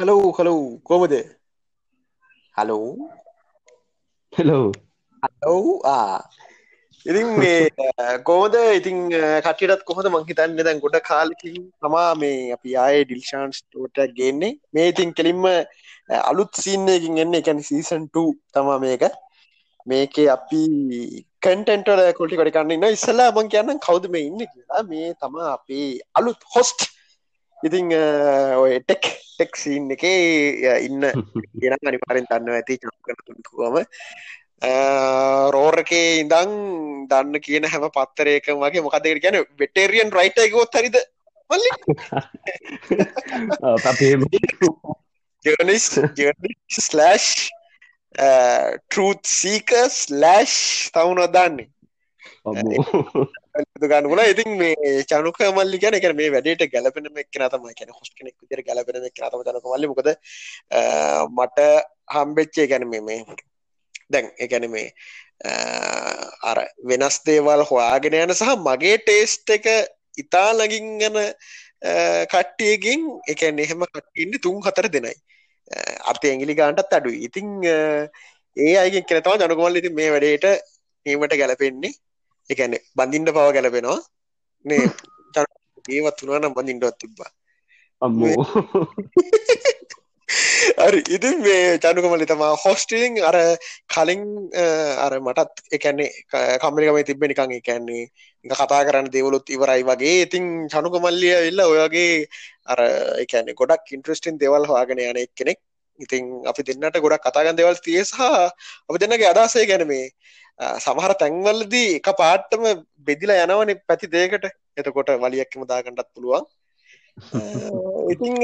Hello hello කොමද hello hello ඔව් ආ ඉතින් මේ කෝමද ඉතින් කටියටත් කොහොද මංහිතන්න දැන් ගොඩ කාලකින් තමා මේ අපි ආය ඩිල්ෂාන්ස් ටෝට ගන්නේ. මේ ඉතින් කෙලින්ම අලුත් සින්නයකින් එන්න. එකැන සීසන්ට තමා මේක. මේකේ අපි කටන්ටල කොටි කඩිකන්න ඉන්න ඉස්සල්ලා මං කියන්න කවුද මේ ඉන්න? කියලා. මේ තමා අපේ අලුත් හොස්ට් ඉතිං ඔය ටෙක් ටෙක්සින් එක ඉන්න ගෙන අනිපාරෙන් දන්න ඇති චකරතුම රෝරකේ ඉඳං දන්න කියන හැම පත්තරයක වගේ මොකදකට ගැන වෙටේරියන් රයිට එකගොත් හරිද? මල්ලි? ජනිස් ස්ලෑෂ් ටරත් සීක ස්ලෑෂ් තවුනො දන්නේ ගන්නල ඉතින් මේ චනුක මල්ලි ගැන එක මේ වැඩට ගැලපෙන එක් නතම කියන හොස් කෙනෙක් විදිර ගැලපෙන එක් නතම චනක මල්ලි මොකද මට හම්බෙච්චේ ගැන මේ දැන් එකැන මේ අර වෙනස් දේවල් හොයාගෙන යන සහ මගේ ටේස්ට එක ඉතා ලඟින් ගැන කට්ටියකින් එකැන එහෙම කට්ටින්න තුන් හතර දෙනයි. අපේ ඇගිලි ගාන්ටත් අඩුයි. ඉතිං ඒ අයගෙන් කෙනතවා ජනකොමල් ඉතින් මේ වැඩේට නීමට ගැලපෙන්නේ එකන බඳින්ට පව ගැලපෙනවා. නේ ඒවත් වුණනම් බඳින්ටවත් තිබ්බා. අම්මෝ. හරි ඉතින් මේ චනුකමලි තමා හොස්ටිලිං අර කලින් අර මටත් එකන්නේ කම්මරිකම තිබෙන නිකං එකන්නේ කතා කරන්න දෙවලුත් ඉවරයි වගේ. ඉතින් චනුකමල්ලිය එල්ල ඔයගේ අර එකන්නේ ගොඩක් ඉන්ට්‍රස්ටින් දෙවල් හවාගෙන යන එක් කෙනෙක් ඉතින් අපි දෙන්නට ගොඩක් කතාගන් දෙවල් තිය සහ අපි දෙන්නගේ අදසේ ගැන මේ සමහර තැන්වලදී එක පාට්ටම බෙදිලා යනවන පැති දේකට එතකොට වලියක්කම දාගන්නටත් පුළුවන්. ඉතිං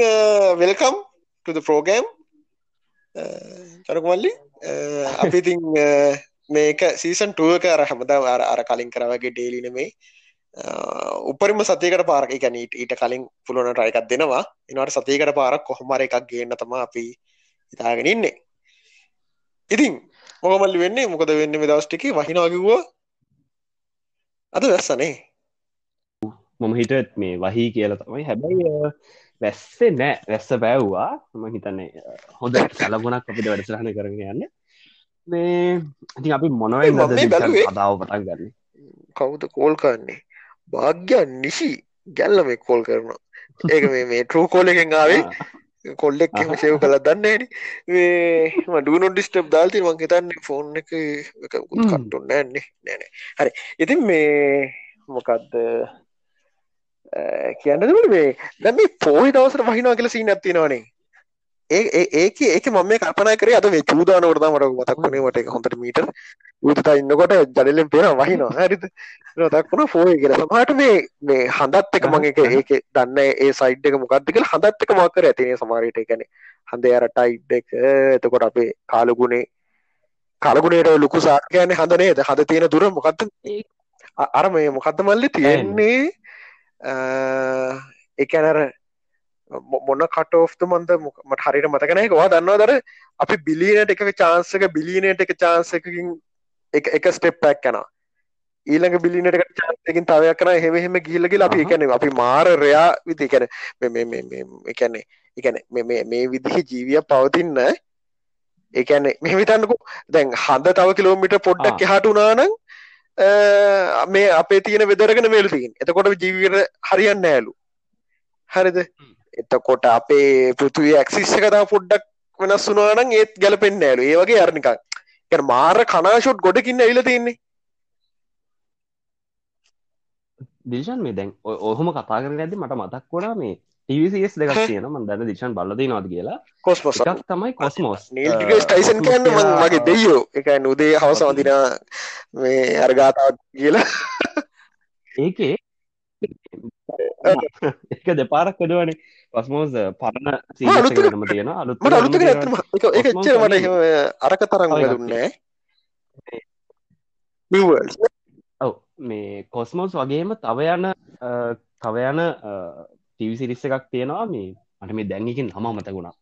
වෙල්කම් ප්‍රෝගෑම් චරකුමල්ලි අපි ඉතිං මේක සීසන් ටුවක අර හමදා අර අර කලින් කරවගේ ඩේලින මේ උපරිම සතියකට පාරක ගැනීට ඊට කලින් පුළුවන රයකක් දෙනවා. එනවට සතියකට පාරක් කොහොමර එකක් ගන්න තම අපි හිතාගෙන ඉන්නේ. ඉතින් මොකමල්ලි වෙන්නේ? මොකද වෙන්න මේ දවස්ටික වහිනාකිව්වා අද වැස්සනේ මම හිටත් මේ වහී කියලා තමයි. හැබැයි වැස්සේ නෑ. වැස්ස බැව්වා. ම හිතන්නේ හොඳ සලගුණක් අපිට වැඩසරහන කරන යන්න. මේ ඉතින් අපි මොනවෙන් අදාව පටන් ගන්න? කවුද කෝල් කරන්නේ? භාග්‍යන් නිසි ගැල්ල මේ කෝල් කරනවා. ඒක මේ මේ ට්‍රූ කෝල එකෙන් ආවේ කොල්ලෙක් සේව කළ දන්න මේ ඩනො ඩිස්ටප් දාල්ති මං හිතන්නේ ෆෝන් එක කට්ටුන්න ඇන්නේ නෑන හරි. ඉතින් මේ මොකක්ද කියන්නදට මේ? දැම පෝහි දවසට වහිනා කියල සී නැතිනවානේ ඒක ඒක මම කපන කර අද මේ චූදානවරද මට මතක්වනේ මට එක හොඳට මීට උතතා ඉන්නකොට ජඩලෙන් පෙන වහිනවා. හරිත දක්වන ෆෝය කියල. සමහට මේ මේ හඳත් එක මං එක ඒක දන්න ඒ සයිඩ් එක මොකක්ද කියල හඳත් එක මක්කර ඇතිනේ සමාරයට එකන හඳ අරටයිඩ් එක. එතකොට අපේ කාලගුණේ කාලගුණේට ලොකු සාකයන හඳ නේද? හද තියෙන දුර මොකක්ද අර මේ මොකක්ද මල්ලි තියෙන්නේ? එකනර මොන්න කටෝෆ්තු මන්ද මට හරිට මතකනය වා දන්නවා දර අපි බිලියනට එක චාන්සක බිලියනට එක චාන්සකින් එක ස්ටෙප් පැක් කන ඊළඟ බිලිනට චාන්සකින් තවයක් කන හෙමහෙම ගිල්ලගල අපි එකන අපි මාර රයා විති කැන එකන්නේ එකන මේ විදිහ ජීවිය පවතින්න ඒකැන මෙහිතන්නකු දැන් හඳ තව කිලෝමිට පොඩ්ඩක් එහට උනානං මේ අපේ තියෙන වෙදරගෙන වෙලතින් එතකොට ජීවිට හරියන්න ඇලු හරිද එතකොට අපේ පෘතුවේ ඇක්සිස්ස කතා පොඩ්ඩක් වෙනස් වුනානන් ඒත් ගැලපෙන්න්න ඇලු ඒ වගේ අරනිකක් මාර කනාශොට් ගොඩකින්න ඇවිල තින්නේ දිශන් මේ දැන් ඔහොම කතා කර ඇති මට මතක් වොඩා මේ ටස් දෙක් කියන ම දැන දිශන් බලද නොද කියලා. කොස්මොස් තමයි කොස්මෝස් ටයිසන් කන්න මගේ දෙයෝ එක නුදේ හවස වදිනා මේ අර්ගාතාවත් කියලා. ඒකේ එක දෙපාරක් කදවනේ පස්මෝස් පරණ සීනම තියෙන අලුත් මට අලුත ඇතම එක එච්චර මට අරක තරම් දුන්නෑ ඔව. මේ කොස්මෝස් වගේම තව යන තව යන ටිවිසිරිස්ස එකක් තියෙනවා මේ. මට මේ දැන්ගකින් හම මතගුණා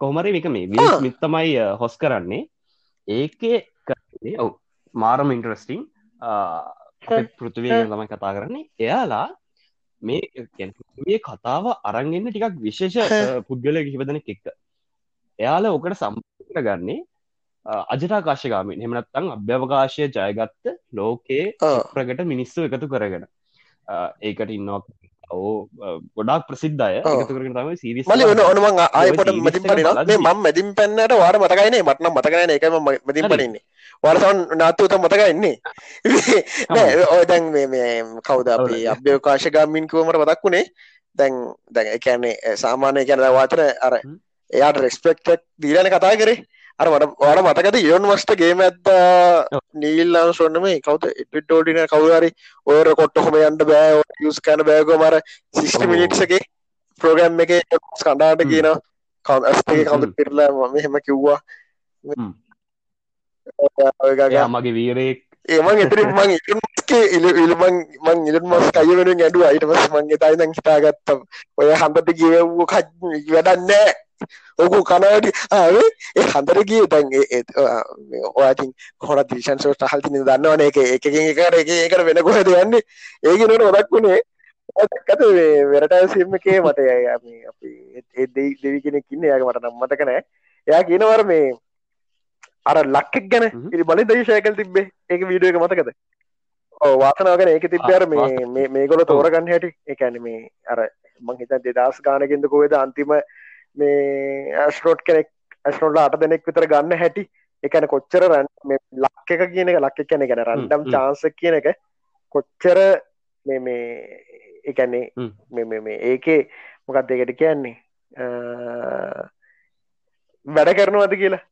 කොහමරි එක මේ වි මිත්තමයි හොස් කරන්නේ. ඒකේ ඔව්. මාරම ඉන්ටරස්ටිං පෘතිවය තමයි කතා කරන්නේ. එයාලා මේ මේ කතාව අරන්ගන්න ටිකක් විශේෂ පුද්ගල කිහිපදනෙක් එක්ක. එයාල ඕකට සම්ප ගන්නේ අජටාකාශගාමින් හෙමනත්තං අභ්‍යවකාශය ජයගත්ත ලෝකයේ ප්‍රගට මිනිස්සු එකතු කරගෙන. ඒකට ඉන්නවා ඕ ගොඩක් ප්‍රසිද්ධය එකතු කරන තම සිරිස් මලි වන ඔනුමන් ආයපොට මතින් පනින මේ මම් මැදින් පැන්නට වාර මතකයිනේ මටනම් මතකන එකම මතින් පනින්නේ වරසවන් නාතුත මතකයින්නේ ඔය දැන් මේ කවුද අපි අභ්‍යවකාශගාමින් කිවමට මතක් වුණේ? දැන් දැන් එකන්නේ සාමානය ගැන වාතන අර එයාට රෙස්පෙක්ටක් දීලන කතා කරේ අර මට වාට මතකද යොන් මස්ට ගේම ඇත්ත නීල්ලාන් සොන්නම කවත එටෝටින කවුරරි ඔයර කොට්ටහොම යන්ට බෑ. යස් කන බෑගෝ මර සිිස්ට මිනිට්සගේ ප්‍රෝග්‍රම් එක කණ්ඩාට කියන කස්ගේ කවුද පිරලා මම හෙම. කිව්වා මගේ වීරෙක් ඒමන් එතර මං ඉටන්ස්ගේ ඉල ඉල්මං මං ඉලන් මස් කය වෙන ඇඩු අයිට පස් මංගේ තයිනං හිතාගත්තම්. ඔය හන්දට ගියවූ කජ් වැඩන්නෑ ආවේ ඒ හන්දරගේ තැන් ඔයාතින් කොහොට දිරිෂන් සෝට හල්තින දන්නවන? එක එකකින් එකට එක එකට වෙන කොහද යන්නේ? ඒගෙනට ඔදක් වුණේ ඇත වෙරටසිමකේ මට අපි ඒ දෙවි කෙනෙක් ඉන්න. යාගේ මට නම්මතකනෑ එයා කියනවර මේ අර ලක්කෙක් ගැන ඉරි බලි දේශයකල් තිබ්බේ. ඒක වීඩියෝ එක මතකද? වාසනාවගෙන ඒක තිබ්බර මේ මේගොල තෝරගන්න හැටි. එකැන මේ අර මං හිත දෙදස් ගානකින්ද කොවේද අන්තිම මේ ඇස්රෝට් කෙනෙක් ඇස්නොල්ල අට දෙනෙක් විතර ගන්න හැටි. එකන කොච්චර රැන් ලක් එක කියන එක ලක්ක කියන ගැන රන්ඩම් චාන්ස කියන එක කොච්චර මේ මේ එකන්නේ මේ ඒකේ මොකක් දෙකට කියන්නේ? වැඩ කරනවද කියලා?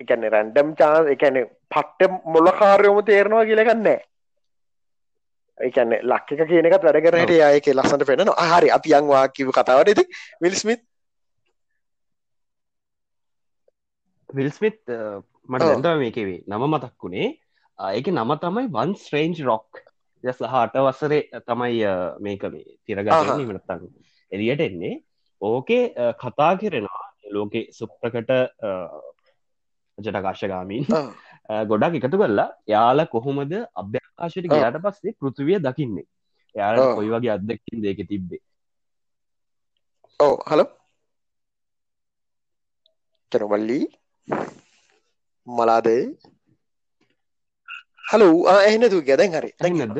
එකන රැන්ඩම් චාන්ස එකන පට්ට මොල්ල කාරයෝම තේරනවා කියලගන්නෑ එකන ලක්ක කියනක වැඩ කරට යක ලස්සට පෙන හරි. අපි අංවා කිව කතාවට ඇති විල්ස්මිත් විල්ස්මිත් මට දැන්ටව මේකවේ නම මතක් වුණේ. ඒක නම තමයි වන් ස්ට්‍රේන්ජ් රොක් යස් හට වසරේ තමයි මේක මේ තිරගන්නීමනත්තන්න එලියට එන්නේ. ඕකේ කතා කෙරෙනවා ලෝකෙ සුප්‍රකට ජටකාශගාමීන් ගොඩක් එකතු කරලා යාල කොහොමද අභ්‍යකාශයට ගයාට පස්සේ පෘතිවිය දකින්නේ? යාල කොයි වගේ අදදකින් දෙක තිබ්බේ? ඕ හලෝ කෙනවල්ලී මලාදේ. හලු එහෙනතු ගැදැන් හරි. නැද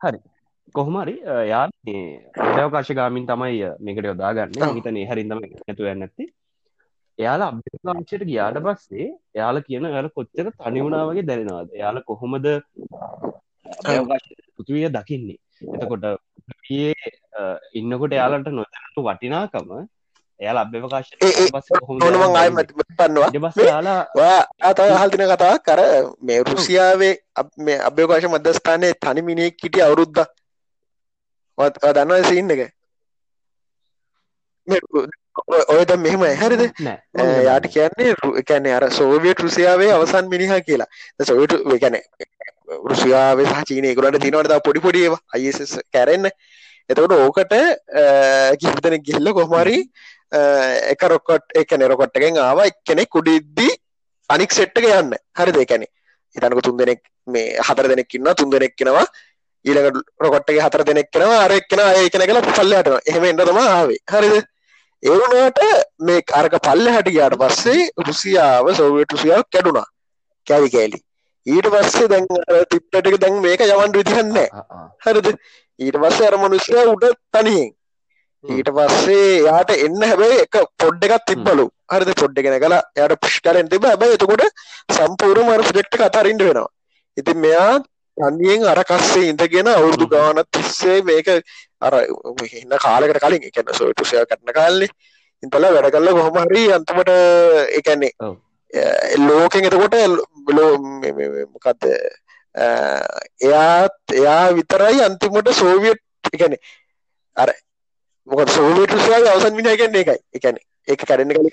හරි. කොහොමරි යා අදවකාශ ගාමින් තමයි මේකට යොදාගන්න. හිතනේ හරිදම නැති එයාලා අභ්‍යකාංශයට ගියාට පස්සේ එයාල කියන ඇර කොච්චර තනිවුණා වගේ දැනෙනවාද? එයාල කොහොමද පුතුවිය දකින්නේ? එතකොට ඉන්නකොට එයාලට නොදැනතු වටිනාකම එයාල අභ්‍යවකාශ නොනමං ආය පන්නවා යාලා අත හල්තින කතා කර මේ රුසියාවේ මේ අභ්‍යවකාශ මධ්‍යස්ථානය තනි මිනිෙක් කිටිය අවුරුද්ධ දන්නවා සින්න එක? ඔයද මෙහෙම හැරිද? යාට කියන්නේ කැන්නේ අර සෝවියට රුසියාවේ අවසන් මිනිහා කියලා. සොවිට ගැන රුසියාවේ සාචීනය ගුලට තිනවට පොඩි පොඩිව අයිස් කැරෙන්න. එතකොට ඕකට කිහිතන ගිල්ල කොහමරි එක රොකොට් එක නෙරකොට්ටගෙන් ආව එක්කෙනෙ කුඩිද්දී අනික් සෙට්ටක යන්න. හරි දෙකැනෙ හිතනක තුන් දෙනෙක් මේ හතර දෙනෙක්කින්න තුන් දෙනෙක්කෙනවා ඊළඟ රොකොට්ටගේ හතර දෙනෙක්කෙනවා අර එක්කෙන ඒ කෙන කලා පල්ලට එහෙම එන්න තම ආවේ. හරිද? ඒවුණට මේ අරක පල්ල හැට ගයාට පස්සේ රුසියාව සෝවියට රුසියාව කැඩුනා කැවි කෑලි. ඊට පස්සේ දැන් තිප්පටක දැන් මේක යවන්ඩ විදිහන්න හරිද? ඊට පස්සේ අර මනුස්්‍රය උඩ තනියෙන් ඊට පස්සේ යාට එන්න හැබැයි එක පොඩ් එකත් තිබ්බලු. හරිද? පොඩ්ඩගෙන කලා යට පුෂ් කරෙන් තිබ හැබයි එතකොට සම්පූර්ණ මර ප්‍රජෙක්්ට කතරින්ට වෙනවා. ඉතින් මෙයා තන්නියෙන් අර කස්සේ ඉඳගෙන අවුරුදු ගානත් තිස්සේ මේක අර ඉන්න කාලකට කලින් එකන්න සොටුසය කරන කාල්ලෙ ඉතල වැඩ කල්ල කොහොමහරි අන්තමට එකන්නේ ලෝකෙන් එතකොට මොකක්ද එයාත් එයා විතරයි අන්තිමට සෝවියට් එකන අර මොක සෝවියටුසයාගේ අවසන් මිනි කියන්නේ එකයි එකන එක කැඩන්න කල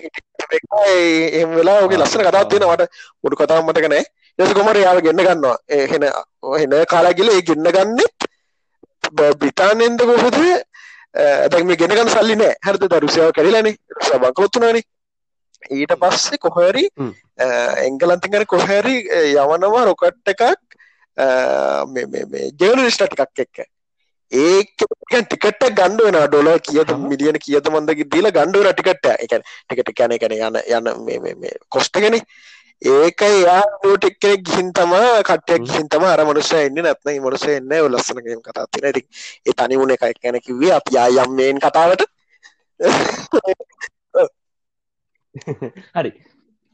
එම වෙලා ඔගේ ලස්සන කතාත් වෙන මට. මුඩු කතාව මටක නෑ යස කොමට යාව ගන්න ගන්නවා. එහෙන හෙන කාලාගිල ඒ ගන්න ගන්නෙත් බ්‍රිතාන්ෙන්ද කොහොද ඇතැ මේ ගෙනගන්න සල්ලි නෑ. හරද දරුසියාව කැරිලනේ බංකොත්තුනානේ ඊට පස්සේ කොහරි එංගලන්තිකර කොහැරි යවනවා රොකට් එකක් ජර්නලිස්ට ටිකක් එක්ක ඒක ටිකට ගණ්ඩ වෙන ඩොල කියද මිලියන කියද මන්දක දීල ගණ්ඩුවන ටිකට එක. ටිකට කැන කැන යන යන කොස්ටගෙන ඒක යා ටෙක්කෙ ගිහින් තම කටයක් ගිහින් තම අර මනුෂ එන්න නැත්න මනුස එන්න ලස්සනගම් කතා තින ටි ඒ තනි වුණ එකක් ගැන කිවේ අප යා යම්මයෙන් කතාවට. හරි.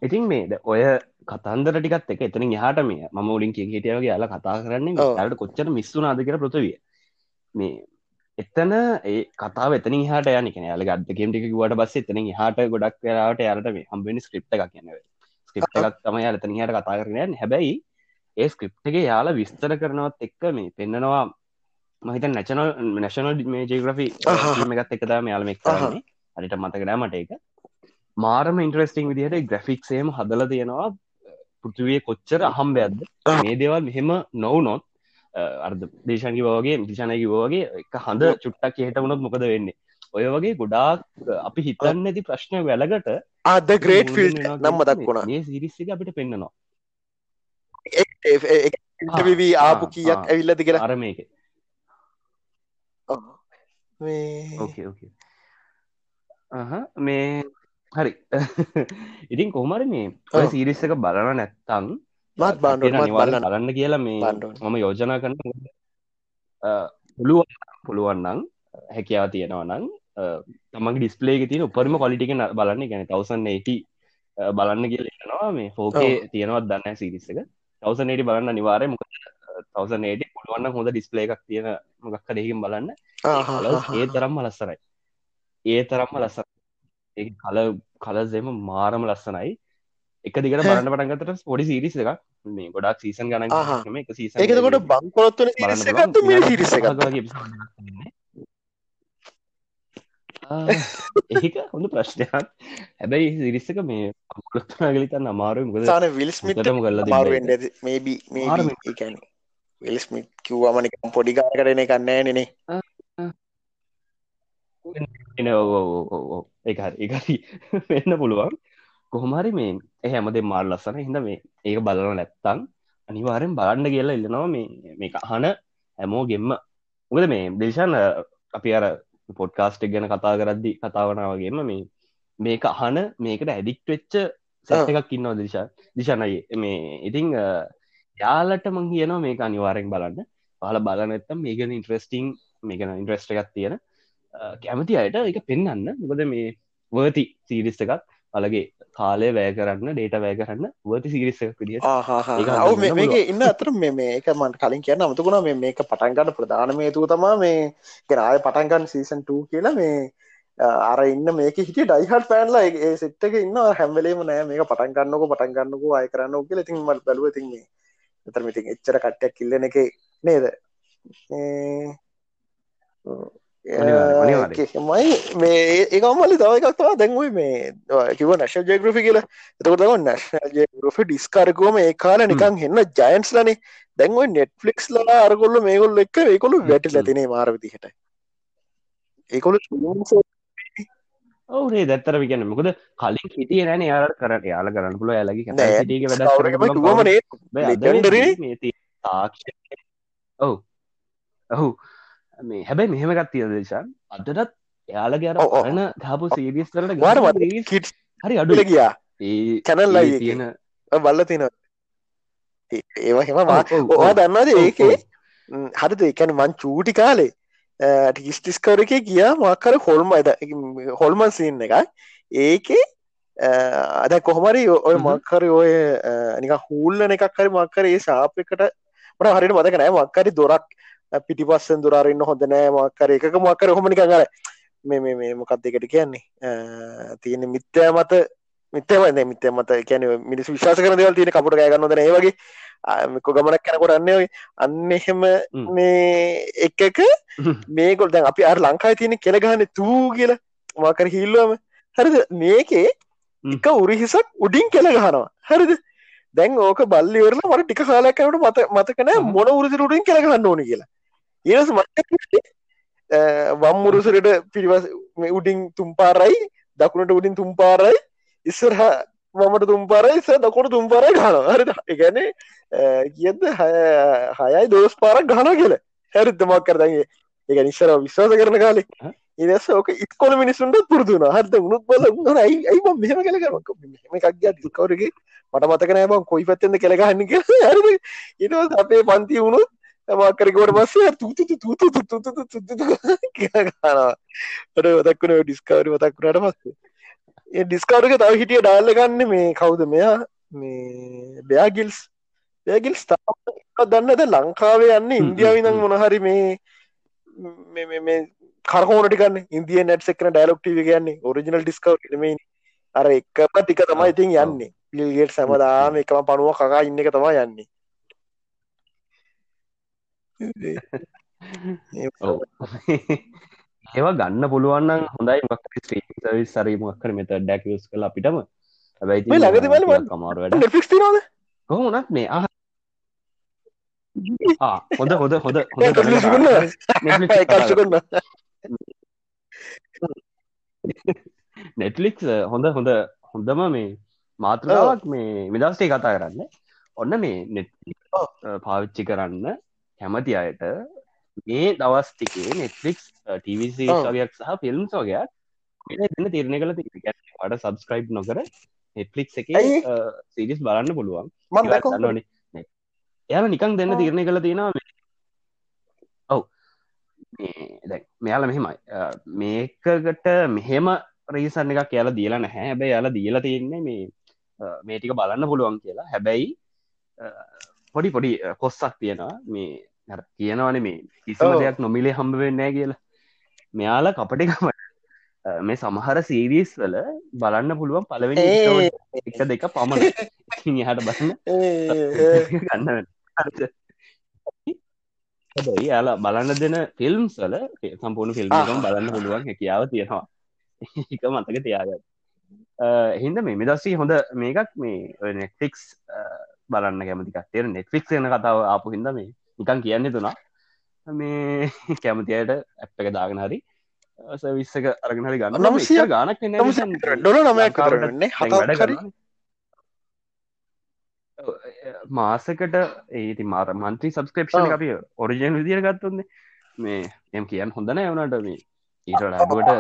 ඉතින් මේද ඔය කතන්දර ටිකත් එක එතනින් එහාට මේ ම ලින් කිය හිටියවගේ යාල කතා කරන්නේ ට කොච්චර මිස්සුනාද කියර පෘතිවිය මේ එතන ඒ කතා එතන හට යන යාල ගත්කම් ටික වට බස්ස එතන හට ගොඩක් කරට යාලට මේ හම්බෙන ස්ක්‍රප් එකක් කියනව ස්ක්‍රප් එකක් තම යාල තන හට කතා කරනයන් හැබැයි ඒ ස්ක්‍රප් එක යාල විස්තර කරනවත් එක්ක මේ පෙන්න්නනවා මහිත නැචනල් නැශනල් මේ ජේග්‍රෆි එකත් එකතම යාලම එක් කරන්නේ. අරිට මතකඩා මට එක මාරම ඉන්ට්‍රස්ටිං විදිහට ග්‍රෆික්සේම හදල තියෙනවා. පෘතිවිය කොච්චර අහම්බයක්ද? මේ දේවල් මෙහෙම නොවනොත් අර්ධ දේශනකි වගේ දිශනකි වගේ එක හඳ චුට්ටක් හෙට වුණොත් මොකද වෙන්නේ? ඔය වගේ ගොඩාක් අපි හිතන්න ඇති ප්‍රශ්නය වැලකට අද ග්‍රේට් ෆිල් නම් මදක් වුණා. මේ සිරිස්සි අපිට පෙන්න්නනවා වී ආපු කියක් ඇවිල්ලද කියලා? අර මේක. ඕකේ ඕකේ මේ හරි. ඉතින් කොහමරි මේ ඔය සිරිස්ස එක බලන නැත්තං මත් බාන්ඩ බලන්න. බලන්න කියලා මේ මම යෝජනා කරන්න පුළුවන් පුළුවන්නන් හැකියාව තියෙනවා නං තමන් ඩිස්පලේ තින උපරම කොලිටික බලන්න. ගැන තවසන්න ඒටි බලන්න කියලනවා මේ ෆෝකේ තියෙනවත් දන්න සිරිස්සක තවසනේට බලන්න නිවාරය මොක තවසනේට පුළුවන්න හොඳ ඩිස්පලේ එකක් තියෙන මොකක් දෙකින් බලන්න. ඒ තරම්ම ලස්සරයි ඒ තරම්ම ලස්සර කල කලසෙම මාරම ලස්සනයි එක දිගට බලන්න පටන්ගතට පොඩි සිරිස එක මේ ගොඩක් සීසන් ගන එක සීස මේ සිරිස ඒක හොඳ ප්‍රශ්නයක්. හැබැයි සිරිස්සක මේ අකුලත්නාගලිතන්න අමාරු මුද සාන විල්ස්මිටම කල්ල මාරුවෙන් මේබි මේ ඒකැන විල්ස්මිට් කිව්වාමනික පොඩිගා කරන කන්නෑ නෙනේ එන ඒ ඒකරි වෙන්න පුළුවන් කොහොමරි මේ එහ හැමදේ මාල් ලස්සන හිද මේ ඒක බලන නැත්තං අනිවාරෙන් බලන්න කියලා ඉල්ලනවා මේ මේ අහන හැමෝ ගෙම්ම උකද මේ දේශන් අපි අර පොඩ්කාස්ටක් ගැන කතා කරද්දි කතාවනාවගේම මේ මේක අහන මේකට ඇඩික්ට වෙච්ච සැ එකක් ඉන්නවා දිශා දිශනයි මේ ඉතිං යාලට මං කියනවා මේක අනිවාරෙන් බලන්න. පහල බලනත්තම් මේකන ඉන්ට්‍රස්ටිං මේකන ඉන්ට්‍රස්ට එකක් තියෙන කැමති අයට එක පෙන්න්න මොකද මේ වර්ති සීරිස්ස එකක් අලගේ කාලය වැය කරන්න ඩේට වැය කරන්න වර්ති සිරිස්සක් පිඩිය ඔව මේක ඉන්න අතර මේ එක මට කලින් කියන්න අමතුකුණ මේ මේක පටන්ගන්න ප්‍රධාන මේතුව තමා මේ ගෙනාය පටන්ගන්න සීසන් 2 කියලා මේ අර ඉන්න මේක හිට ඩයිහට පෑන්ලා ඒ සිට්ක ඉන්න හැම්වලේම නෑ. මේක පටන්ගන්නක පටන්ගන්නක අය කරන්න කියල. තින් මට බැලුව තින්නේ එතරම ඉතින් එච්චර කට්ටයක් කිල්ලන එක නේද මයි මේ ඒකමලි තව එකක්වා දැන්වයි මේ කිව නැශ ජයග්‍රෆි කියලා. එතකොට තම නැශනල් ජයග්‍රෆි ඩිස්කාරකුවම ඒ කාල නිකං එන්න ජයන්ස් ලනේ. දැන්වයි නෙට්ෆලික්ස් ලා අරගොල්ල මේගොල්ල එක්ක ඒකොළු වැට ලතිනේ මාරවිදිහට ඒකොළු ඔවුනේ දැත්තර විගන්න මොකද? කලින් හිටිය නෑන යාල කරට යාල කරන්න පුල ඇලගි වැඩ ඔවු. ඔහු මේ හැබැයි මෙහෙමකත් තිය දේශන් අදටත් එයාලගේ අර ඔන ගාපු සීරිස් කරට ගට කිට් හරි අඩුල ගියා. ඒ කැනල්ලා තියෙන බල්ල තින ඒවා හෙම ඕවා දන්නද ඒකේ හරිද? එකැන මං චූටි කාලේ ටිස්ටිස්කර එක ගියා මක්කර හොල්ම අද හොල්මන් සින්න එක ඒකේ අද කොහොමරි ඔය මක්කර ඔය නික හූල්ලන එකක් හරි මක්කර ඒ සාපකට මට හරිට මතක නෑ. මක්කරි දොරක් පිටිපස්සෙන් දුරාරන්න හොඳ නෑ මක්කර එකක මක්කර හොමනික කර මේ මේ මොකක් දෙකට කියන්නේ? තියෙන මිත්‍යය මත මිතම මිත මත. කියන මිනිස් විශවාස කරන දෙවල් තියෙන කපුට ගන්නද ඒ වගේ මෙක ගමනක් කැනකොට අන්න අන්න එහෙම මේ එකක මේකොල් දැන් අපි අර ලංකායි තියෙන කෙළගහන්න tuu කියල මාකර හිල්ලුවම හරිද? මේකේ එක උරිහිසක් උඩින් කෙළ ගහනවා. හරිද? දැන් ඕක බල්ලිවරල මට ටික කාලයක්කට මත මතකනෑ මොන උරසිරුටින් කෙළගන්න ඕන කියලා ඒස වම්මුරුසරට පිරිවස් උඩින් තුම්පාරයි දකුණට උඩින් තුම්පාරයි ඉස්සරහ මමට තුම්පරයි ස දකොට තුම්පරයි ගන හරි එකන කියද හයයි දෝස් පාරක් ගන කියල. හැරිත්තමක් කරදගේ එක නිස්සර විශ්වාස කරන කාලෙ. ඉදස ඕක ඉස්කොල මිනිසුන්ට පුරදුන හද උනුත් බල යි අයිම මෙහම කල කරමක් මෙම එකක් දිකවරගේ මට මතකනෑම කොයි පත්තෙන්ද කෙළගහන්න කිය හරි ඉට අපේ පන්ති වුණුත් තමක්කරකොට පස්සේ තුතු තුතු තුතු තුතු ගනවා ට වතක්වන ඩිස්කවරි වතක්ුණට පස්සේ ඒ ඩිස්කවරක තව හිටිය ඩාල්ල ගන්න මේ කවුද මෙයා මේ බයාගිල්ස් බෑගිල් ස්ථා දන්නද ලංකාවේ යන්න ඉන්දියාවිදං මොනහරි මේ මේ කරහෝනටිකන්න ඉන්දිය නැට් එක්න ඩයිලොක්ටව කියන්නේ ඔරිජිනල් ඩිස්කව් නෙමයි අර එක්කම ටික තමයි ඉතින් යන්නේ පිල්ගේට සැමදාම එකම පනුව කකා ඉන්න එක තමා යන්නේ ඒවා ගන්න පුළුවන්න හොඳයි. මක් ස්ත්‍රී සරීමක් කර මෙත ඩැක්ස් කල අපිටම. හැබයි ලගති බල නෙෆික්ස් නද කොහොමනත් මේ අහ හොඳ හොඳ හොඳ හොඳ නෙට්ලික් හොඳ හොඳ හොඳම මේ මාතෘකාවක් මේ විදස්ටේ කතා කරන්න. ඔන්න මේ නෙට් පාවිච්චි කරන්න කැමති අයට මේ දවස් ටිකේ නෙට්ලික්ස් ටවිසි වගයක් සහ ෆිල්ම් වගයක් එන්න තිරණය කළ වට සබස්ක්‍රයිබ් නොකර නෙට්ලික් එක සිරිස් බලන්න පුළුවන්. මන්න එයාල නිකං දෙන්න තිරණය කළ තියෙනවා ඔව්. මෙයාල මෙහෙමයි. මේකකට මෙහෙම රීසන් එකක් කියලා දීලා නැහැ. හැබැයි යාලා දීලා තියෙන්නේ මේ මේටික බලන්න පුළුවන් කියලා. හැබැයි පොඩි පොඩි කොස්සක් තියෙනවා. මේ කියනවන මේ කිසිම දෙයක් නොමිලේ හම්බ වෙන්නෑ කියලා. මෙයාලා කපටිකම මේ සමහර සීරීස් වල බලන්න පුළුවන් පලවෙනි එක දෙක පමණ. හට බන්න ගන්න හැබයි යාලා බලන්න දෙන ෆිල්ම්ස් වල සම්පූර්ණ ෆිල්ම් බලන්න පුළුවන් හැකියාව තියෙනවා. එක මතක තියාගත් හින්ද මේ මෙදස්සී හොඳ මේකක් මේ නෙට්ෆික්ස් බලන්න කැමතිකත්තේර නෙට්ෆික් එන කතාව ආපු හිද මේ නිකන් කියන්න තුනා. මේ කැමතියට ඇප් එක දාගෙන හරි සවිස්සක අරගෙන හරි ගන්න. නමසිය ගානක් ඩොල නමයක් කරන්නේ. හත කරන්න මාසකට ඒති මාර මන්ත්‍රී සබස්ක්‍රපෂන අපි ඔරිජන් විදිර ගත්තුන්නේ මේ එම් කියන්න හොඳන වනට මේ. ඊට අඩුවට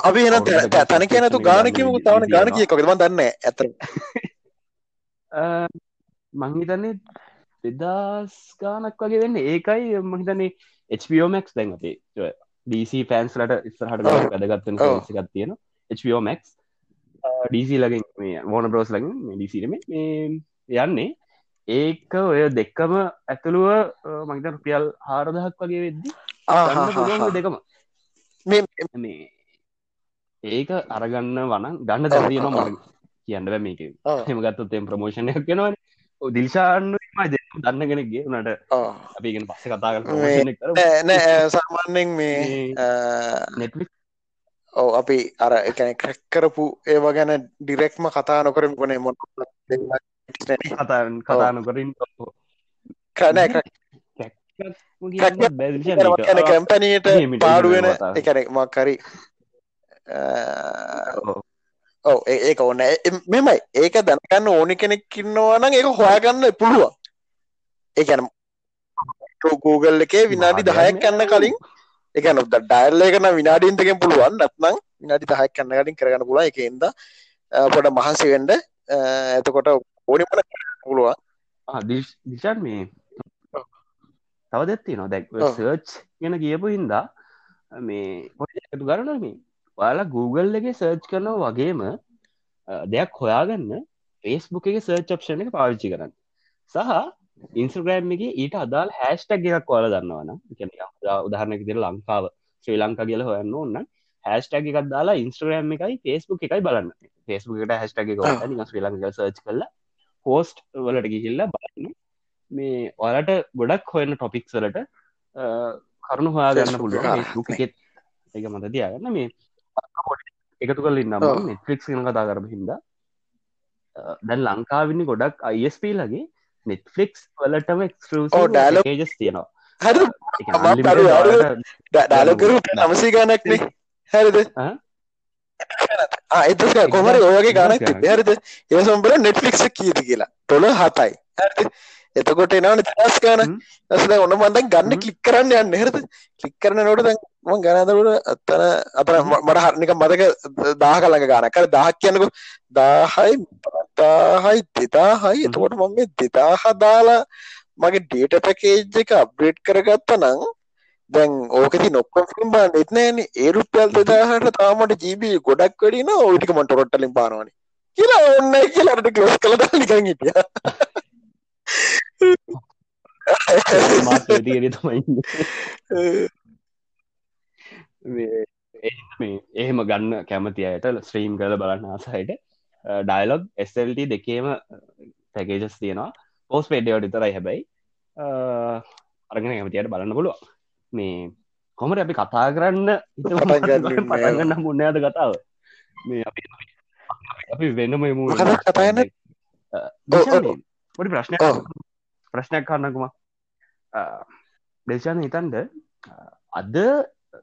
අපි එන තැන කියනතු ගානකමු තවන ගාන කිය කොකම දන්න ඇත මංහිතන්නේ දෙදස් ගානක් වගේ වෙන්න. ඒකයි මහිතන්නේ HPෝමක් දැන් අපේ DC පෑන්ස්ලට ඉස්සරහට වැදගත්තන ගත් තියෙන HPෝමක් DC ලගින් මේ වෝන බ්‍රෝස් ලගින් ඩීසිරම යන්නේ. ඒක ඔය දෙක්කම ඇතුළුව මහිත රුපියල් හාරදහක් වගේ වෙද්දි දෙකම. මේ ඒක අරගන්න වන ගන්න දැතියන ම කියන්න. මේක. හෙම ගත්තු තෙම් ප්‍රමෝෂණයක් කෙනවන දිල්ශාන්න දන්න කෙනෙක්ගේ නට අපිගෙන පස්ස කතා කර සාමාන්‍යෙන් මේ නෙට්ලික් ඔව අපි අර එකන ක්‍රැක් කරපු ඒවා ගැන ඩිරෙක්ම කතා නොකරම කොනේ මො කතා කතා නොකරින් කන කැම්පනීට පාඩුවෙන එකන මක්කරි ඔව. ඒක ඕන්න මෙමයි ඒක දැනගන්න ඕනි කෙනෙක් ඉන්නවනම් ඒක හොයාගන්න පුළුවන් ඒකැන Google එකේ විනාඩි දහයක් කන්න කලින් එක නොද ඩයිල්ල එකන විනාඩීන්ටකෙන් පුළුවන්. නැත්නම් විනාඩි දහයක් කන්න කලින් කරගන්න පුළුවන්. එකන්ද පොඩ මහන්සි වෙන්ඩ ඇතකොට ඕනිමන පුළුවන්. දිෂන් මේ තව දෙත්ති නො දැක් සර්ච් ගැන කියපු හින්දා මේ පොටතු ගරන මේ? ඔයාලා Google එක සර්ච් කරනවා වගේම දෙයක් හොයාගන්න ෆේස්බුක් එක සර්ච් ඔප්ෂන් එක පාවිච්චි කරන්න. සහ ඉන්ස්ග්‍රෑම් එක ඊට අදාල් හැස්ටක් එකක් වල දන්නවන උදාහරණක දිර ලංකාව ශ්‍රී ලංකා කියල හොයන්න ඔන්න හැස්ටක් එකක් දාලා ඉන්ස්ට්‍රෑම් එකයි ෆේස්බුක් එකයි බලන්න. ෆේස්බුක් එකට හැස්ටක් ශ්‍රී ලංක සර්ච් කල්ලා පෝස්ට් වලට ගිහිල්ල බලන්න. මේ ඔයාලට ගොඩක් හොයන්න ටොපික්ස් වලට කරුණු හොයා ගන්න පුළුවන්. එකෙත් එක මත තියාගන්න. මේ එකතු කල ඉන්නම් න කතා කරම හිද දැන් ලංකාවිනි ගොඩක් අයිස්ප ලගේ නෙට්ෆලික්ස් වලටම ඩලෝජස් තියෙනවා. ඩාලකරු නමසී ගනක්නේ හැරිද? එත කොමරි ඔයගේ ගානක් හරිද? ඒසම්බල නෙට්ලික්ස කීද කියලා. තොළ හතයි? එතකොට එනවන දස් ගාන. ඇසද ඔන්න මන්දන් ගන්න. කලික් කරන්න යන්න. හරද? කලික් කරන නොට දැන් ම ගනදකට අත්තන ම- මට හරනික මතක දාහ කළඟ ගාන කර දහක් කියනකු දාහයි දාහයි දෙදාහයි. හ්ම්. එතකොට මම මේ දෙදාහ දාලා මගේ ඩේට පැකේජ් එක අප්ඩේට් කරගත්ත නං දැන් ඕකති නොක්කොම් ෆිල්ම් බාන්න එත්නෑන ඒ රුපියල් දෙදාහට තාමට ජීබී ගොඩක් වැඩින ඔටික මට රොට්ටලින් පානවන. කියලා ඔන්න කියලාට කලෝස් කළ නිකන් හිටිය මාත් වැඩිගෙන තමයි. මේ එහෙම ගන්න කැමති අයට ස්ත්‍රීම් කල බලන්න ආසයිට ඩයිලොග් ස්ල්ට දෙකේම පැකේජස් තියෙනවා. පෝස් පේඩියෝට විතරයි හැබැයි. අරගෙන කැමතියට බලන්න පුළුව මේ කොමට අපි කතා කරන්න හිතමු? පටන් ගන්න ඉන්නේ. පටන්ගන්න මුන්නයාද කතාව? මේ අපි වෙනම මු මොකද කතා කරන්නේ? පොඩි ප්‍රශ්නයක්. ප්‍රශ්නයක් කන්නකුම දේශාන හිතන්ද? අද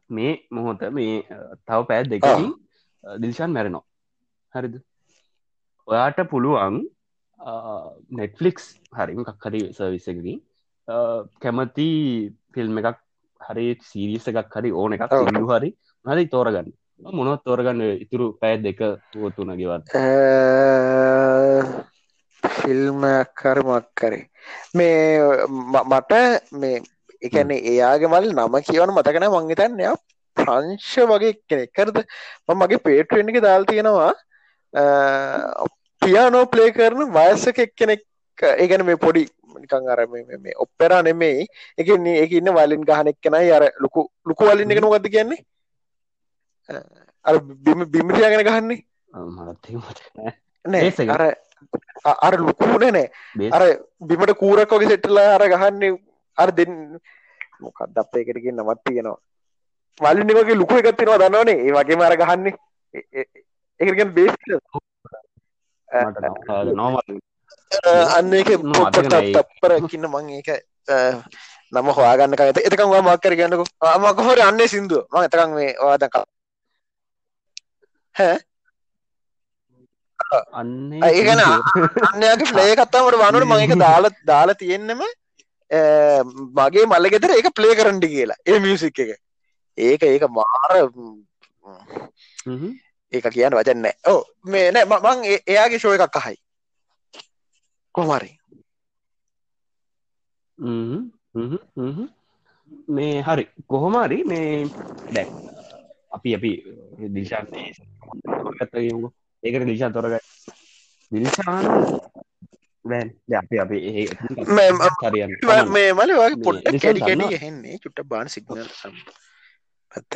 මේ මොහොත මේ තව පෑ දෙකින් දිල්ෂාන් මැරෙනවා. හරිද? ඔයාට පුළුවන් නෙට්ෆලික්ස් හරි එකක් හරි අ, කැමති ෆිල්ම් එකක් හරි සීරිස එකක් හරි ඕන එකක්. ඉල්ලු හරි හරි තෝරගන්න. මොනොත් තෝරගන්න? ඉතුරු පැත් දෙක පුවත්තුන ගෙවත් ෆිල්මයක් කර. මේ මට මේ එකන්නේ එයාගේ මල් නම කියවන මතකන මංගතන්න එයා ප්‍රංශ වගේ කෙනෙක්. කරද? මගේ පේටුවෙන් එක දාල් තියෙනවා පියානෝ ප්ලේ කරන වයසක එක් කෙනෙක් ඒගැන මේ පොඩි නිකං අර මේ- ඔප්පෙරා නෙමෙයි. එක එක ඉන්න වලින් ගහනෙක් කෙනයි අර ලොකු ලොකු වලින් එක නොගත කියන්නේ? අර බිම බිමිතියාගෙන ගහන්නේ. නෑ? අර අර ලොකුනේ නෑ අර බිමට කූරක් වගේ සෙට්ටලා අර ගහන්නේ අර දෙන්න මොකක්ද අපේ එකට කියන්න නමත් තියෙනවා. වලින් වගේ ලොකු එකක් තියෙනවා දන්නවනේ. ඒ වගේම අර ගහන්නේ. ඒ- ඒ- ඒකට කියන්නේ බේස් අන්න ඒක මම මතක පොට්ට නෑ. තප්පරකින්න මං ඒක නම හොයාගන්න කත එතකම් වා මක් කර ගන්නකෝ කොහොමද අන්නේ සින්දුව? මම එතකම් මේ ඔයා දැන් ක- ඈ අන්නේ ඒ කියන්නේ අන්නයාගේ ෆ්ලේ එකක් තමයි මට වන්නට මම ඒක දාලා දාලා තියෙන්නෙම මගේ මල්ල ගෙදර ඒක ප්ලේ කරන්න කියලා. ඒ මියුසික් එක. ඒක ඒක මාර. ඒක කියන්න වචන නෑ. ඕ මේ නෑ ම- එයාගේ ෂෝ එකක් අහයි. හ්ම්. මේ හරි. කොහොමරි මේ දැ අපි අපි දිශාන් ගත්තගමු ඒකට දිශා තොරග දිල්ශාන වැෑන් අපි අපි මේ- මල වගේ පොට්ට කැඩි කැඩි දන්නවා. හෙන්නේ චුට්ට බාන සිගනල් ඇත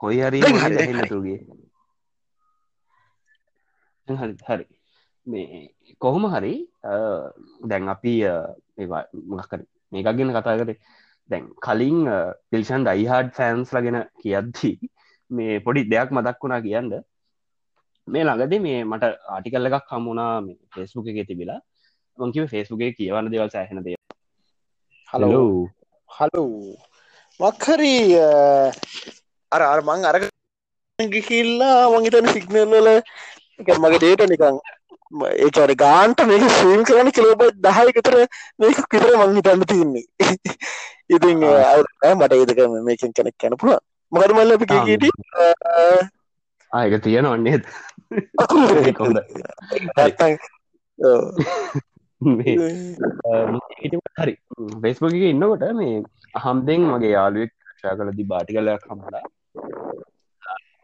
කොයි හරි දැන් හරි, හරි. මේ කොහොම හරි දැන් අපි මොකර මේකක් ගෙන කතා කරේ. දැන් කලින් පිල්ෂන් ඩයිහාඩ් ෆෑන්ස් ලගෙන කියද්දී මේ පොඩි දෙයක් මදක් වුණා කියන්න. මේ ළඟද මේ මට ආටිකල්ල එකක් හමුණා මේ ෆෙස්බුක එක තිබිලා. මංකිව ෆෙස්බුගේ කියවන්න දෙවල් සෑහෙන දෙය හලෝ හලෝ මක්හරි අර අර මං අර ගිහිල්ලා මංහිතන සිගනල්ල මගේ ඩේට නිකං ඒචර ගාන්ට මේක සීම් කරන කිලෝබ දහයකතර මේක කිතර මං හිතන්න තින්නේ ඉතින්. අ මට ඒදක මේකින් කෙනෙක් කැන පුළ මොකද මල්ල අපි. කීට ආයක තියෙන ඔන්නේ හරි. ෆෙස්බුක ඉන්නකොට මේ හම්දෙන් මගේ යාලුවෙක් ශා කලදි බාටි කලයක් හමලා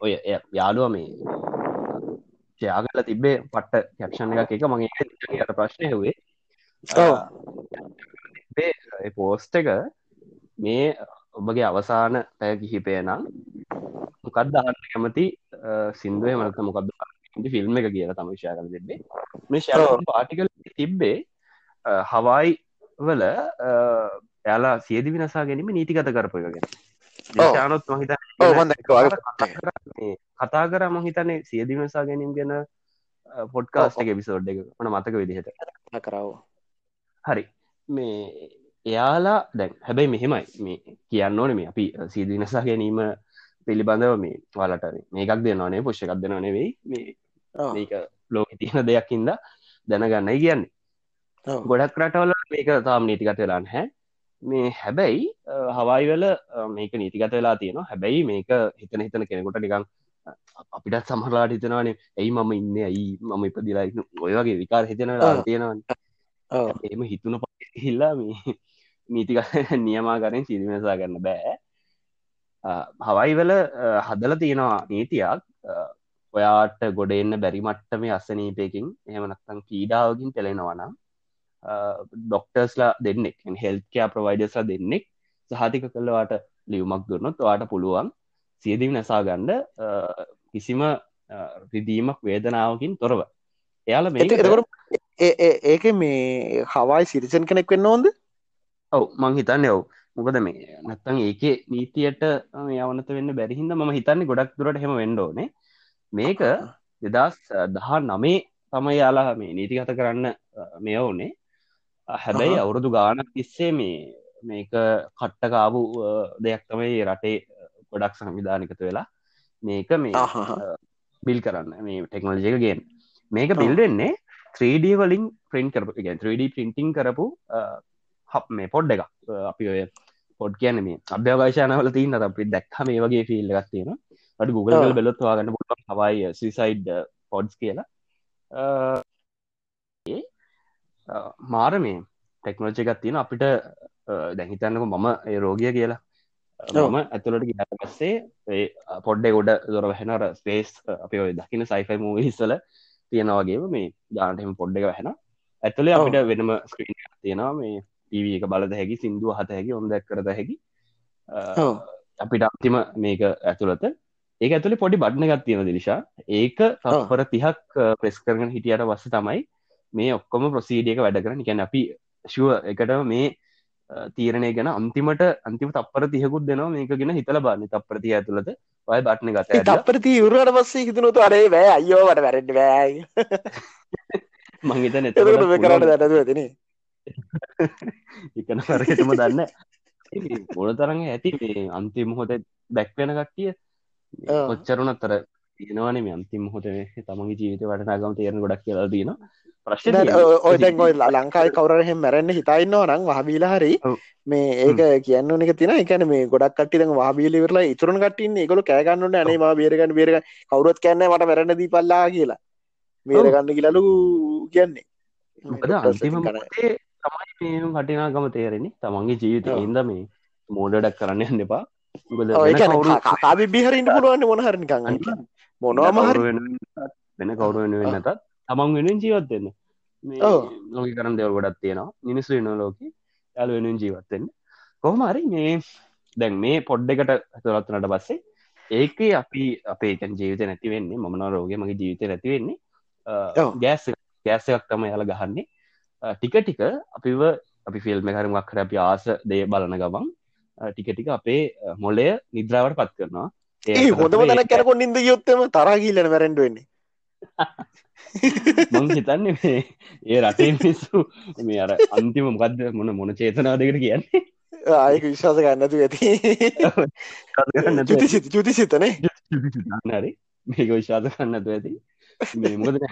ඔය යාලුව මේ යාගල තිබේ පට්ට යක්ෂණ එකක් එක. මගේ අට ප්‍රශ්නය හවේ පෝස්ට එක මේ ඔබගේ අවසාන පැය කිහිපය නම් මොකක්ද අහන්න කැමති? සිින්දුව මනත මොකක්ද ෆිල්ම් එක කියලා තම ශා කල තිබේ මේ ශ. පාටිකල් තිබ්බේ හවයි වල යාලා සියදි විනසා ගැනීම නීතිගත කරපු එක ගැන. ඔව්. ශානොත් මහිත කතා කර මහිතනේ සියදි විනසා ගැනීම ගැන පොඩ්කාස්ට එක විසෝඩ් එක. මන මතක විදිහට. කරව හරි. මේ එයාලා දැන් හැබැයි මෙහෙමයි. මේ කියන්න ඕන මේ අපි සීද විනසා ගැනීම පිළිබඳව මේ වලට මේකක් දෙන්නනේ පුෂ් එකක් දෙන්න නෙවෙයි. මේ මේක ලෝක තියෙන දෙයක්කින්ද දැනගන්නයි කියන්නේ. ගොඩක් රටවල මේක තාම් නීතිගත වෙලාන් හැ මේ හැබැයි හවායිවල මේක නීතිගත වෙලා තියෙනවා. හැබැයි මේක හිතන හිතන කෙනෙකුට නිකං අපිටත් සමහලාට හිතනවානේ ඇයි මම ඉන්න ඇයි මම ඉපදිලා ඔය වගේ විකාර හිතන තියෙනවා එම හිතුන හිල්ලා මේ නීතික නියමාකරෙන් සිරිමසා ගන්න බෑ. හවයිවල හදල තියෙනවා නීතියක්. ඔයාට ගොඩ එන්න බැරිමට්ට මේ අස්සනීපයකින් එහෙමනත්තං පීඩාවකින් පෙළෙනවනම් ඩොක්ටර්ස්ලා දෙන්නෙක් හෙල්කයා ප්‍රවයිඩස්ලා දෙන්නෙක් සහතික කළවාට ලියවමක් දුන්නොත් වාට පුළුවන් සියදිවි නැසා ගණ්ඩ කිසිම රිදීමක් වේදනාවකින් තොරව. එයාල මේ ඒක මේ හවායි සිරිසන් කෙනෙක් වෙන්න ඕොද ඔව් මං හිතන්න ඔව්. මොකද මේ නැත්තං ඒක නීතියට යවනත වෙන්න බැරිහින්ද ම හිතන්නේ ගොඩක් දුරට හෙම වෙන්ඩෝනේ මේක දෙදස් දහා නමේ තම යාලා මේ නීතිගත කරන්න මෙය ඕනේ හැබැයි අවුරුදු ගානක් තිස්සේ මේ මේක කට්ටකාපු දෙයක් තමයි රටේ ගොඩක් සංවිධානිකත වෙලා මේක මේ බිල් කරන්න මේ ටෙක්නෝජික ගෙන් මේක බිල්ඩෙන්නේ 3D වලින් ප්‍රින්් කරපු එක 3D පින්ටිං කරපු හප් මේ පොඩ් එක අපි ඔය පොඩ් කියන මේ අභ්‍යවශානවල තින්න අපි දැක්හ මේ වගේ ෆිල්ල එකක් තියෙන අඩ Google බෙලොත්වාගන්න පුල හවයි සයිඩ් පොඩ්ස් කියලා. මාර මේ ටෙක්නෝජි එකක් තියෙන අපිට දැහිතන්නක මම ඒ රෝගිය කියලා. මම ඇතුළට ගිට පස්සේ පොඩ්ඩ ගොඩ දොර වැහෙනර ස්පේස් අපි ඔය දකින සයිෆයි මූවිස්සල තියෙනවාගේ මේ ජානටම පොඩ්ඩ එක වැහෙන ඇතුළේ අපිට වෙනම ස්ක්‍රීන් තියෙනවා. මේ ටීව එක බලද හැකි සිින්දුව හත හැකි ඔොන්දැක් කරද හැකි. අපිට අන්තිම මේක ඇතුළත. ඒක ඇතුළි පොඩි බඩ්න එකක් තියෙන දිලිශා ඒක තපර තිහක් ප්‍රෙස් කරගෙන හිටියට වස්ස තමයි මේ ඔක්කොම ප්‍රසීඩියක වැඩ කරන ගැන අපි ශුව එකට මේ තීරණය ගැන අන්තිමට අන්තිම තපර තියකුත් දෙනවා මේක ගෙන හිතල බන්න තප්‍රතිය ඇතුළද ඔය බට්න ගත තප්‍රති යුරට පස්සේ හිතනතු අරේ වැෑ අයෝවට වැරෙන්ට වෑයි මංහිත නැත කරට දැනද ඇතින එකන කරටම දන්න මොන තරඟ ඇති මේ අන්තිම හොත දැක්වෙන කට්ටිය? කොච්චරුනත්තර තියෙනවානේ මේ අන්තිම හොත තමගේ ජීවිත වටනාගම තේරන ගොඩක් කියලා දීන ප්‍රශ්න ඔය දැන් ඔය ලංකායි කවරහෙම මැරෙන්න්න හිතයින්නවා නම් වහබීල හරි මේ ඒක කියන්න එක තින එකන මේ ගොඩක් කටි වාබිලිවරලා ඉතුරන කටින් ගොල කෑගන්නට අනේ බේරගන්න බේර කවරුත් කැන්න මට මැරණ දී පල්ලා කියලා බේරගන්න කියලලු කියන්නේ තමයි කටිනාගම තේරෙන්නේ. තමන්ගේ ජීවිතය ඉද මේ මෝඩඩක් කරන්න යන්න එපා. කාබිහරට පුළුවන් මොනහරනිකන්න මොනවාමහර වෙන කවුරු වෙන වෙන්නතත් තමන් වෙනෙන් ජීවත් දෙන්න ලෝක කරන දෙවල් ගොඩත් තියෙනවා. මිනිස්සු වෙන ලෝක යාල වෙනුවෙන් ජීවත්වෙන්න කොහමරි මේ දැන් මේ පොඩ්ඩකට ඇතුරත්වනට පස්සේ ඒක අපි අපේ ජීවිත නැතිවෙන්නේ මන රෝග මගේ ජීවිත නැතිවෙන්නේ ගෑස් ගෑසයක් තම යාල ගහන්නේ ටික ටික අපිව අපි ෆිල්ම් හරමක් කර අපි ආස දේ බලන ගමන් ටික ටික අපේ මොලය නිද්‍රාවට පත් කරනවා. ඒ හොඳම තැන කැරකො නිද යොත්තම තරගීලන වැරෙන්ඩ වෙන්නේ. මං හිතන්නේ ඒ රටේ මිස්සු මේ අර අන්තිම මොකක්ද මොන මොන චේතනාවදකට කියන්නේ? ආයක විශ්වාස ගන්නතු ඇති. චුති සිතනේ මේක විශ්වාස කන්නතු ඇති. මේ මොකද?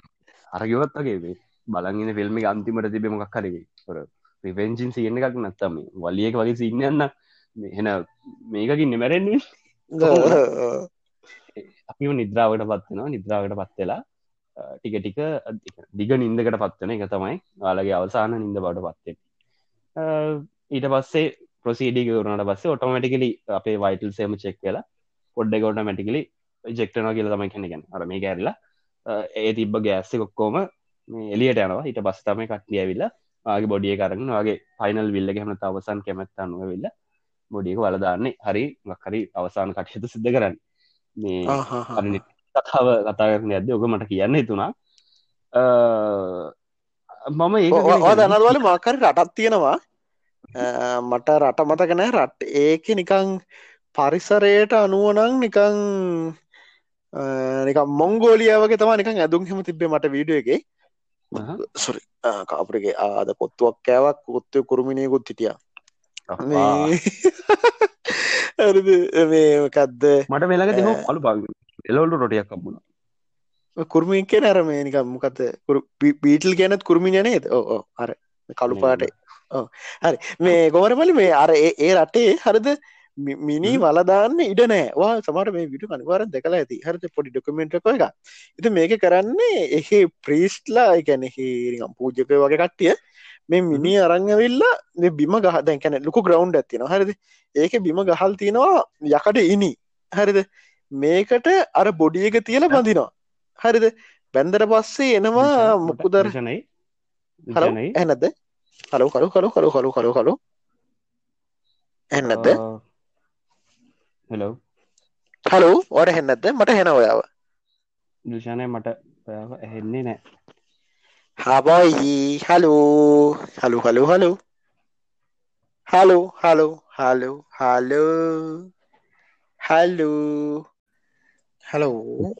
අරගවත් වගේ වේ බලගෙන ෆිල්ම් අන්තිමට තිබේ මොකක් කරේ ොර ප්‍රිවෙන්චින් සියන්න එකක් නැත්තම වලියක වගේ සින්නන්න එන මේකකින් නෙමැරෙන්නේ. අපි නිද්‍රාවට පත්වෙනවා නිද්‍රාවට පත්වෙලා ටික ටික දිග නින්දකට පත්වන එක තමයි යාලගේ අවසාන නින්ද බවට පත්වෙන ඊට පස්සේ ප්‍රසිඩි වරනට පස්සේ ඔටෝමටිකලි අපේ වයිටල් සේම චෙක් වෙලා පොඩ්ඩ කොට මැටිකලි ජෙක්ටනවා කියල තමයි කෙනගෙන අර මේ කැරලා ඒ තිබ්බ ගෑස්ස කොක්කෝම එලියට යනවා. හිට බස් තම කට්ටිය විල්ලා ආගේ බොඩිය කරන්න වගේ පයිනල් විල්ල හම අවසන් කැමැත්තන්නුව විල්ල බොඩියක වලදාන්නේ හරි මක්හරි අවසාන කටයුතු සිද්ධ කරන්න. මේ කතාව කතා කරන ඇද ඔක මට කියන්න තුනා මම ඒ දනවල මාකරි රටත් තියෙනවා. මට රට මතකනෑ රට් ඒක නිකං පරිසරයට අනුවනං නිකං නික මොංගෝලියාවගේ තම නිකං ඇදුම් හෙම තිබේ මට වීඩිය එක සොරි කාපරගේ ආද කොත්තුවක් කෑවක් කොත්තය කුරුමිණයකුත් හිටිය හරිද මේකක්ද මට වෙලක දෙහ අලු පා එලවල්ට රොටයක් කම්බුණ කුරමින් කියෙන අර මේ නිකම් මොකත පීටල් ගැනත් කුරමි නනේද ඕ අර කළු පාට හරි මේ ගොවරමලි මේ අර ඒ රටේ හරිද මිනි වලදාන්න ඉඩ නෑවා සමට මේ විඩු අනිවාර දෙකලා ඇති. හරත පොඩි ඩොකමෙන්ට් එක ඉති මේක කරන්නේ එහි ප්‍රීස්්ලා එකැනෙහි පූජක වගේ කට්ටිය. මේ මිනි අරංගවිල්ලා බිම ගහ දැන් කැන ලොකු ග්‍රවන්් ඇතින හරිද? ඒක බිම ගහල් තියෙනවා යකට ඉනි. හරිද? මේකට අර බොඩියක තියල බඳිනවා. හරිද? බැන්දර පස්සේ එනවා මොකු දර්ශනයි හල? ඇනද හලු කලු කලු කලු කලු කලු කලු එන්නද හෙලෝ හලු වට හෙන්නද මට හෙන ඔයාව. දෂානය මට ඇහෙන්නේ නෑ. හබයි හලු හලු හලු හලු හලු හලු හලු හලු හලු හලෝ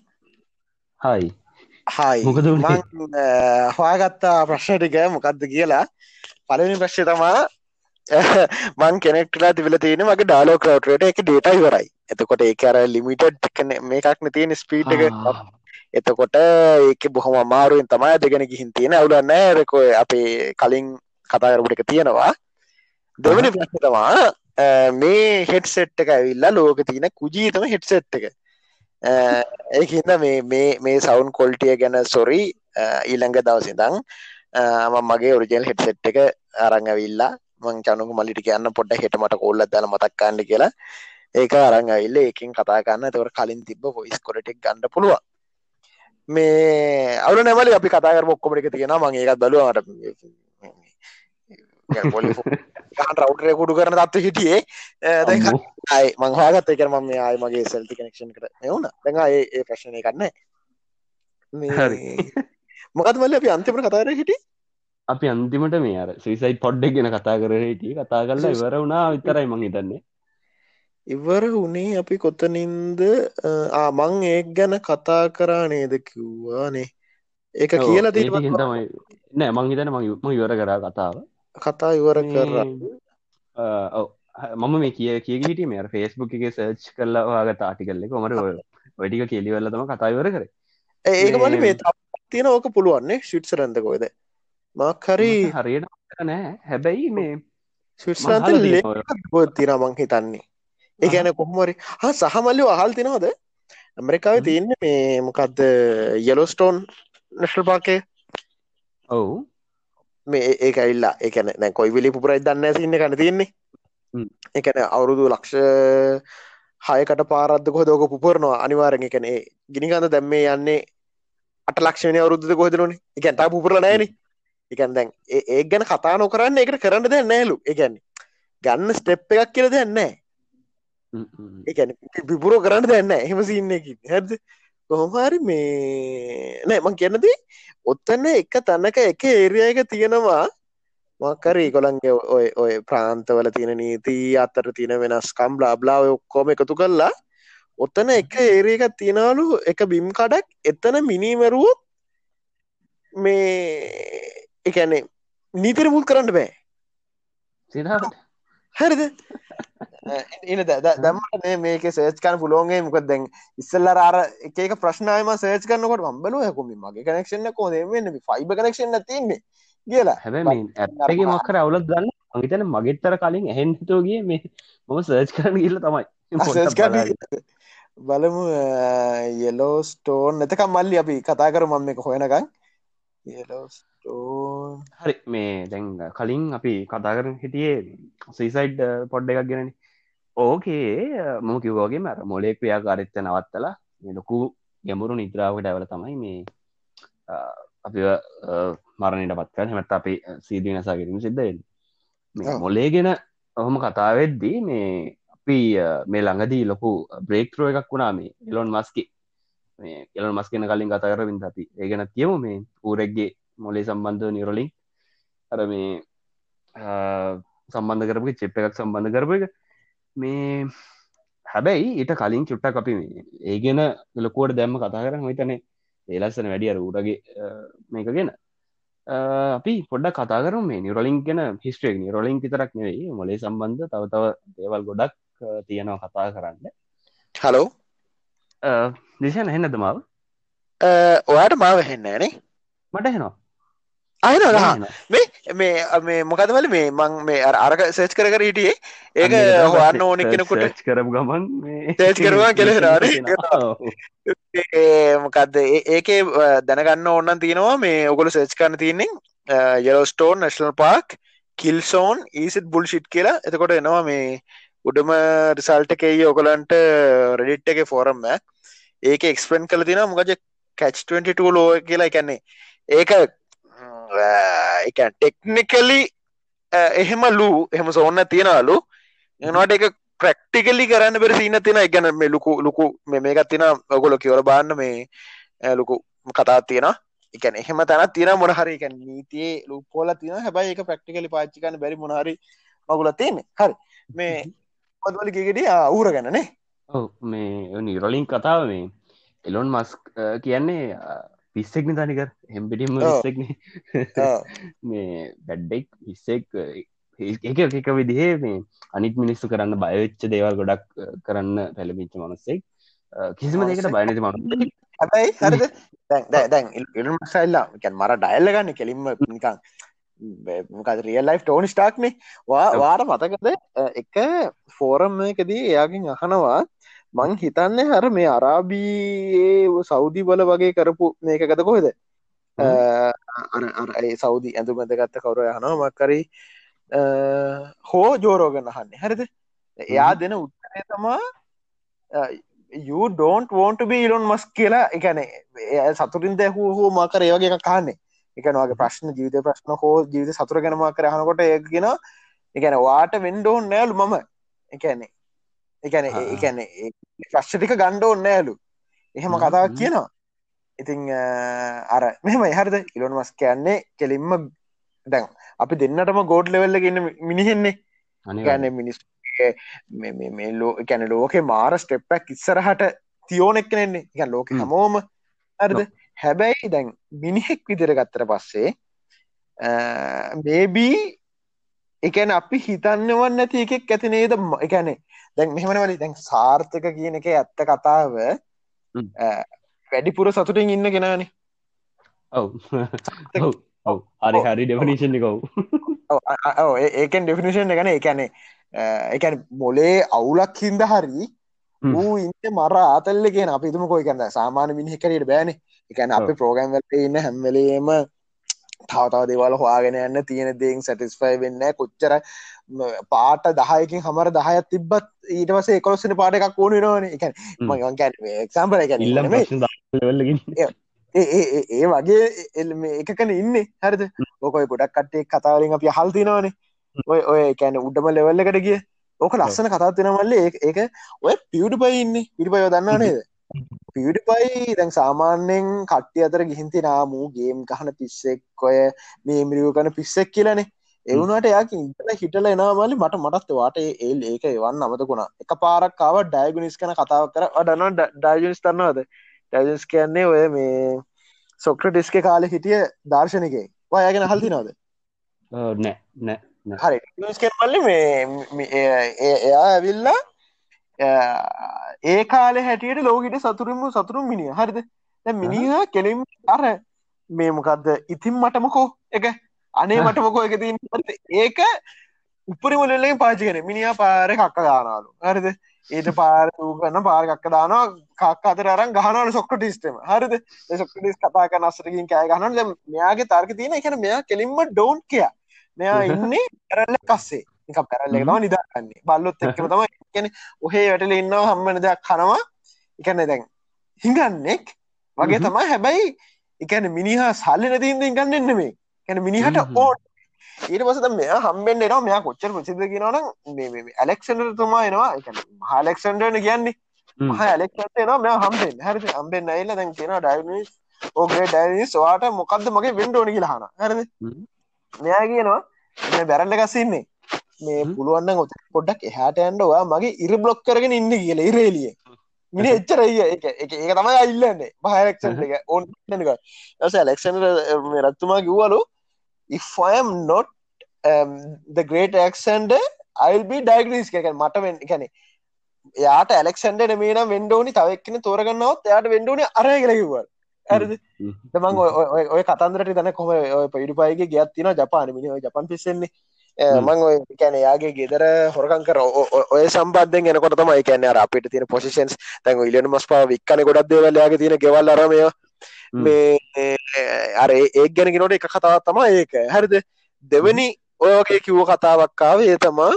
හයි හයි මොකද? හවාගත්තා ප්‍රශ්න ටික මොකක්ද කියලා. පලනි ප්‍රශ්ය තමා මං කෙනෙක්ටලා තිබල තියෙන මගේ ඩාලෝ කවටට එක ඩේට ඉවරයි. එතකොට ඒ අර ලිමිටඩ් මේකක්න තියෙන ස්පීට් එක. එතකොට ඒක බොහොම අමාරුවෙන් තමයි දෙගෙන ගිහින් තියෙන අවුලන්න රකෝ අපේ කලින් කතාකරපුට එක තියෙනවා. දෙවනි ප්‍රශ්න තමා මේ හෙට සෙට් එක ඇවිල්ලා ලෝක තියෙන කුජීතම හෙට සෙට් එක ඒහින්ද මේ මේ මේ සවුන් කොල්ටිය ගැන සොරි ඊළඟ දවසිදං ම මගේ ඔරිජල් හෙට සෙට් එක අරංගවිල්ලා මං චනුක මලිට කියන්න පොඩ්ඩ හෙට මට කොල්ල දල මතක්කාන්න කියලා. ඒක අරංගවිල්ල එකින් කතා කන්න තවර කලින් තිබ පොයිස් කොටෙක් ගන්න පුළුවන්. මේ අවු නැමලි අපි කතාකර ඔක්කොමට එක තියෙන මං ඒකත් බලුවට රවටරය කුඩු කරන තත්ව හිටියේ. අයි මංහාගත එක ම මේ ආය මගේ සෙල්ති කනෙක්ෂන් කර එවුණ දැඟ ඒ ප්‍රශ්නය කන්න මොකත් මල්ල අපි අන්තිමට කතාර හිටි අපි අන්තිමට මේ අර සවිසයි පොඩ්ඩක් ගෙන කතා කර හිටිය. කතා කරලා ඉවර වුණා විතරයි මං හිතන්නේ. ඉවර වුණේ අපි කොතනින්ද? ආමං ඒක් ගැන කතා කරා නේද කිව්වානේ ඒක කියලා ති තමයි නෑ මං හිතන මම ඉවර කරා කතාව. කතා ඉවර කර. මම මේ කිය කිය හිට මේ ෆේස්බුක් එක සර්ච් කරලා වාගත ආටිකල්ල කොමට වැඩික කෙලිවෙල්ල තම කතායිවර කර. ඒක මල මේ තියෙන ඕක පුළුවන්නේ ශිට්ස රැඳකොයිද මක්හරි හරියට නෑ. හැබැයි මේ ශිට්සන්ත තින මං හිතන්නේ. ඒගැන කොහොමරි හ සහමල්ලි අහල් තිනවද ඇමරිකාව තියන්න මේ මොකක්ද යලෝස්ටෝන් නශල් පාකේ ඔවු. මේ ඒක ඇල්ලා එකන නැ කොයිවිලි පුරයි දන්න සින්න කන තියෙන්නේ. එකන අවුරුදු ලක්ෂ හයකට පාරද්ද කොහදෝක පුපරනවා? අනිවාරෙන් එකනේ ගිනිකඳ දැම්මේ යන්නේ අට ලක්ෂණය අවුරුද්ධ කොහදරුණ එකන්තා පුපුරල නෑන එකන් දැන් ඒ ගැන කතා නොකරන්න එකට කරන්න දැ නෑලු එකන්නේ ගන්න ස්ටෙප් එකක් කියල දෙන්නෑ එකන පිපුරෝ කරන්න දෙන්න එහෙම සින්නකි හැද කොහොමහරි මේ නෑ මං කියන්නදී ඔත්තන්න එක තැනක එක ඒරියයක තියෙනවා. මක්කරී කොළන්ගේ ඔය ඔය ප්‍රාන්තවල තියෙන නීති අත්තර තියෙන වෙනස්කම් බ්ලාබ්ලා ඔක්කෝම එකතු කල්ලා ඔත්තන එක ඒරක තියෙනලු එක බිම් කඩක්. එතන මිනිමරුවොත් මේ එකැනේ නීතිර මුල් කරන්න බෑ. හරිද? එන දම්මට මේක සේච්කන පුලෝන්ගේ මොක දැන් ඉස්සල්ල අර එක ප්‍රශ්නයම සේච් කනකොට මම්බලු හැකුම මගේ කනෙක්ෂන්න කෝද වෙන්න? ෆයිබ කනෙක්ෂන්න තින්නේ කියලා. හැබැයි ඇගේ මක්කර අවුලත් දන්න මගේතන මගෙත්තර කලින් ඇහෙන් හිතෝගේ මේ මොම සර්ච් කරන ගිල්ල තමයි. බලමු යෙලෝ ස්ටෝන් නැතකම් මල්ලි අපි කතා කර මම එක හොයනකං හරි මේ දැන් කලින් අපි කතා කරන හිටියේ සීසයිඩ් පොඩ්ඩ එකක් ගෙනනි. ඕකේ මම කිව්වගේ මර මොලෙක් ක්‍රියාකාරිත්ත නවත්තලා ලොකු ගැඹුරු නිද්‍රාවට ඇවල තමයි මේ අපි මරණයට පත්කර හමත් අපි සීදී නසා කිරීම සිද්ධයෙන් මොලේගෙන ඔහොම කතාවෙද්දී මේ අපි මේ ළඟදී ලොකු බ්‍රේක්ටරෝ එකක් වුණා මේ එලොන් මස්කි මේ එලොන් මස්කෙන කලින් කතා කර විින්ද අපි. ඒගෙන කියමු මේ ඌරෙක්ගේ මොලේ සම්බන්ධ නිරොලින්. අර මේ සම්බන්ධ කරපු චෙප් එකක් සම්බන්ධ කරපු එක. මේ හැබැයි ඊට කලින් චුට්ටක් අපි ඒ ගෙන ලොකුවට දැම්ම කතා කරන හිතනේ ඒලස්සන වැඩිය අර ඌරගේ මේක ගෙන. අපි පොඩ්ඩ කතා කරු මේ නිරොලින් ගෙන හිස්ට්‍රේක් නිරොලින් විතරක් නෙවෙයි මොලේ සම්බන්ධ තව තව දේවල් ගොඩක් තියෙනවා කතා කරන්න. හලෝ දිශන හෙන්නද මාව? ඔයාට මාව හෙන්නෑනේ මට හෙනවා අයන. මේ මේ මේ මොකදවල මේ මං මේ අර අරක සේච් කර කර හිටියේ. ඒක හොන්න ඕන කෙනකුට. කරපු ගමන් කරපුවා කෙලෙසෙනවා ඔව්. මොකක්ද ඒකේ දැනගන්න ඕන්නන් තියෙනවා මේ ඔගොල සේච් කරන්න තියන්නේ යලෝස්ටෝන් නශනල් පාක් කිල්සෝන් ඊසිත් බුල්ෂිට් කියලා. එතකොට එනවා මේ උඩම රිසල්ට එකයි ඔගොලන්ට රෙඩිට් එක ෆෝරම්ම ඒක එක්ස්පෙන් කළ තින මොකද කැච් 22 ලෝ කියලා. එකන්නේ ඒක එක ටෙක්නිකලි එහෙම ලූ එහෙම සෝන්න තියෙනලු එනවාට එක ප්‍රක්ටිකලි කරන්න බෙර සින්න තින එකගැන මේ ලුකු ලුකු මේ මේකත් තින ඔගොල කියවල බාන්න මේ uh, ඈ ලොකු කතා තියෙන එකන එහෙම තැන තියෙන මොනහරි එක නීතියේ ලුපෝල තින හැබයි එක ප්‍රක්ටිකලි පාච්චිකන්න බැරි මොනහරි මගුල තියන්නේ. හරි. මේ පොදවල ගෙඩිය ඌර ගැනනේ මේ නිරලින් කතාව මේ එලොන් මස්ක් කියන්නේ පිස්සෙක් නිතනික හෙම්පිටිම ඔව්. විස්සෙක්න මේ බැඩ්ඩෙක් විස්සෙක් එක එක විදිහේ මේ අනිත් මිනිස්සු කරන්න බයවෙච්ච දේවල් ගොඩක් කරන්න පැළමිච්ච මනස්සෙක්. කිසිම දෙකට. බයනති මනු හැබැයි හරිද? දැන් දැන් දැන් ඉල් මසල්ලා කැන් මර ඩයිල්ල ගන්න කෙලින්ම නිකං මොකද රියල් ලයි් ටෝනි ස්ටාක්නේ. වාට මතකද? එක ෆෝරම් එකදී එයාගෙන් අහනවා මං හිතන්න හර මේ අරාබීයේ සෞදි බල වගේ කරපු මේක ගත කොහෙද අර අර ඒ සෞදි ඇඳුමද ගත්ත කවර යනවා මක්කරි හෝ ජෝරෝගන්න අහන්නේ. හරිද? එයා දෙන උත්තරය තමා you don't want to be Elon Musk කියලා. එකන සතුරින් දැහූ හෝ මාකර ඒවගේ එක කාන්නේ එකනවාගේ ප්‍රශ්න ජීවිත ප්‍රශ්න හෝ ජීවිත සතුර ගැනමා කර හනකොට ඒගෙන එකන වාට වෙන්ඩෝන් නෑලු මම. එකන්නේ එකන. එකන ප්‍රශ්ටික ගණ්ඩෝන් නෑලු එහෙම හ්ම්, කතාවක්. කියනවා. ඉතිං අර මෙහම එහරිද ඉලොන් මස් කියන්නේ කෙලින්ම දැන් අපි දෙන්නටම ගෝඩ් ලෙවල්ල ඉන්න මිනිහෙන්නේ. ගැන මිනිස් ලෝ ගැන ලෝක මාර ස්ටෙප්පක් ඉස්සරහට තියෝනෙක් කෙනෙන්නේ එක ලෝක හ්ම්. හමෝම. හරිද හැබැයි දැන් මිනිහෙක් විදිර ගත්තර පස්සේ මේබී එකන අපි හිතන්නවන් නැති එකෙක් ඇති නේද? එකනේ දැන් මෙහමන වලි දැන් සාර්ථක කියන එක ඇත්ත කතාව වැඩිපුර සතුටින් ඉන්න කෙනනේ. ඔව්. ඔව්. ඔව්. හරි ඩෙවනිෂන් එකව් ඒකෙන් ඩෙෆිනිෂන් එකන. එකනේ එකන මොලේ අවුලක් හින්ද හරි. ඌ ඉන්න මර ආතල්ල කියෙන අපි තුම කොයි කන්න සාමාන මිනිහකරට බෑන එකන අපි ප්‍රෝගම් වලට ඉන්න හැම්වලේම තවතාව දෙවල හවාගෙන යන්න තියෙන දෙෙන් සැටිස්ෆයි වෙන්න කොච්චර පාට දහයකින් හමර දහයත් තිබත් ඊට වස එකොලොස්සන පාට එකක් ඕන නන එක හ්ම්. මගන් එක්සම්පල ඉල්ලම් ගැන ප්‍රශ්න ලවල්ලගින් ඒ වගේ එල් එකකන ඉන්න. හරිද? ඕකොයි ගොඩක් කට්ටේ කතාවලින් අපි හල්තිනවානේ ඔය ඔය කැන උඩම ලෙවල්ලකට ගිය. ඕක ලස්සන කතාත්වෙන මල්ල. ඒක ඔය පියුට පයි ඉන්න පිටි පයෝ දන්න නේද පියුට පයි දැන් සාමාන්‍යෙන් කට්ටිය අතර ගිහින්ති නාමූ ගේම් ගහන පිස්සෙක් ඔය මේ මිරියෝ කන පිස්සෙක් කියලනේ. එවුණට යාක ඉතල හිටල එනාමලි මට මටත් වාට ඒල් ඒක එවන්න අමතකුණා එක පාරක්කාව ඩයිගුනිස් කන කතාව කර. අඩන ඩයිජනිස් තන්නවද ඩයිජන්ස් කියන්නේ ඔය මේ සොක්‍රටිස්ක කාලෙ හිටිය දර්ශනකේ. ඔයගෙන හල්තිනවද නෑ නෑ හරි. මල්ල මේ එයා ඇවිල්ලා ඒ කාලෙ හැටියට ලෝකට සතුරම සතුරුම් මිනිිය හරිද? මිනිහ කෙලිම් අර මේ මොකක්ද ඉතින් මටමකෝ එක? අනේ මටමකෝ එක ඒක උපරිමලෙන් පාචිකන මිනිිය පාර කක්ක දානාලු හරිද? ඒට පාර කන්න පාරකක්ක දානවා. කක් අතර අරන් ගහනවල සොක්කටිස්ටම හරිද? සොක්කටිස් කතා කන අස්සරකින් කෑ ගහනල මෙයාගේ තර්ක තියෙන එකන මෙයා කෙලින්ම ඩෝන්් කිය මෙයා ඉන්නේ පැරල්ල කස්සේ එක පැරල්ල නවා නිදාන්නේ බල්ලොත් එක්කම තම කියන ඔහේ වැටල ඉන්නවා හම්මන දෙයක් කනවා. එකන්න දැන් හිඟන්නෙක් වගේ හ්ම්. තමා හැබැයි එකන මිනිහා සල්ලි නැතින්ද ගන්න එන්නෙමේ කැන මිනිහට. ඕන්. ඊට පසත මෙයා හම්බෙන් එනවා. මෙයා කොච්චර ප්‍රසිද්ධ කියනවන ඇලෙක්සන්ඩර් තුමා එනවා. හලෙක්සන්ඩර්න කියන්නේ ඇලෙක්ට නවා මෙයා හම්බෙන් හරි හම්බෙන් ඇල්ල දැන් කියන ඩයිනිස් ඕගේ ඩයිනිස් වාට මොකක්ද මගේ වෙන්ඩෝනි කියලාහන හරද. මෙයා කියනවා මේ බැරල්ල ගස්සන්නේ මේ. පුළුවන්න ඔත පොඩ්ඩක් එහට ඇන්ඩවා මගේ ඉර බ්ලොක් කරගෙන ඉන්න කියල ඉරේලිය මිනි එච්චරයි එක එක තමයි අල්ලන්නේ පහලෙක්ෂන් එක ඔන්න ඇස ලෙක්ෂන් රත්තුමා කිව්වලු ඉෆම් නොට the great ඇක්සන්ඩ අල්බි ඩයිගනිස් එක මට වෙන් එකන යාට ඇලෙක්සන්ඩ නමේනම් වෙන්ඩෝනි තවක්න තෝරගන්නවත් එයාට වෙන්ඩෝනි අරය කියලකිවල් ඇරද තමන් ඔය කතන්දරට තන කොම පයිඩුපායිගේ ගත් තින ජපාන මිනි ජපන් පිස්සෙන්නේ මං ඔය කැන යාගේ ගෙදර හොරකන් කර ඔය සම්බන්ධෙන් එනකොට තමයි කැන අපිට තියෙන පොසිෂන්ස් තැන් ඉලන මස් පා වික්කන ගොඩක් දේවල්ලයාගේ තියෙන ගෙවල් අරමය මේ අර ඒ ගැන නොට එක කතාව තමා ඒක. හරිද? දෙවනි ඔයගේ කිව්ව කතාවක්කාව තමා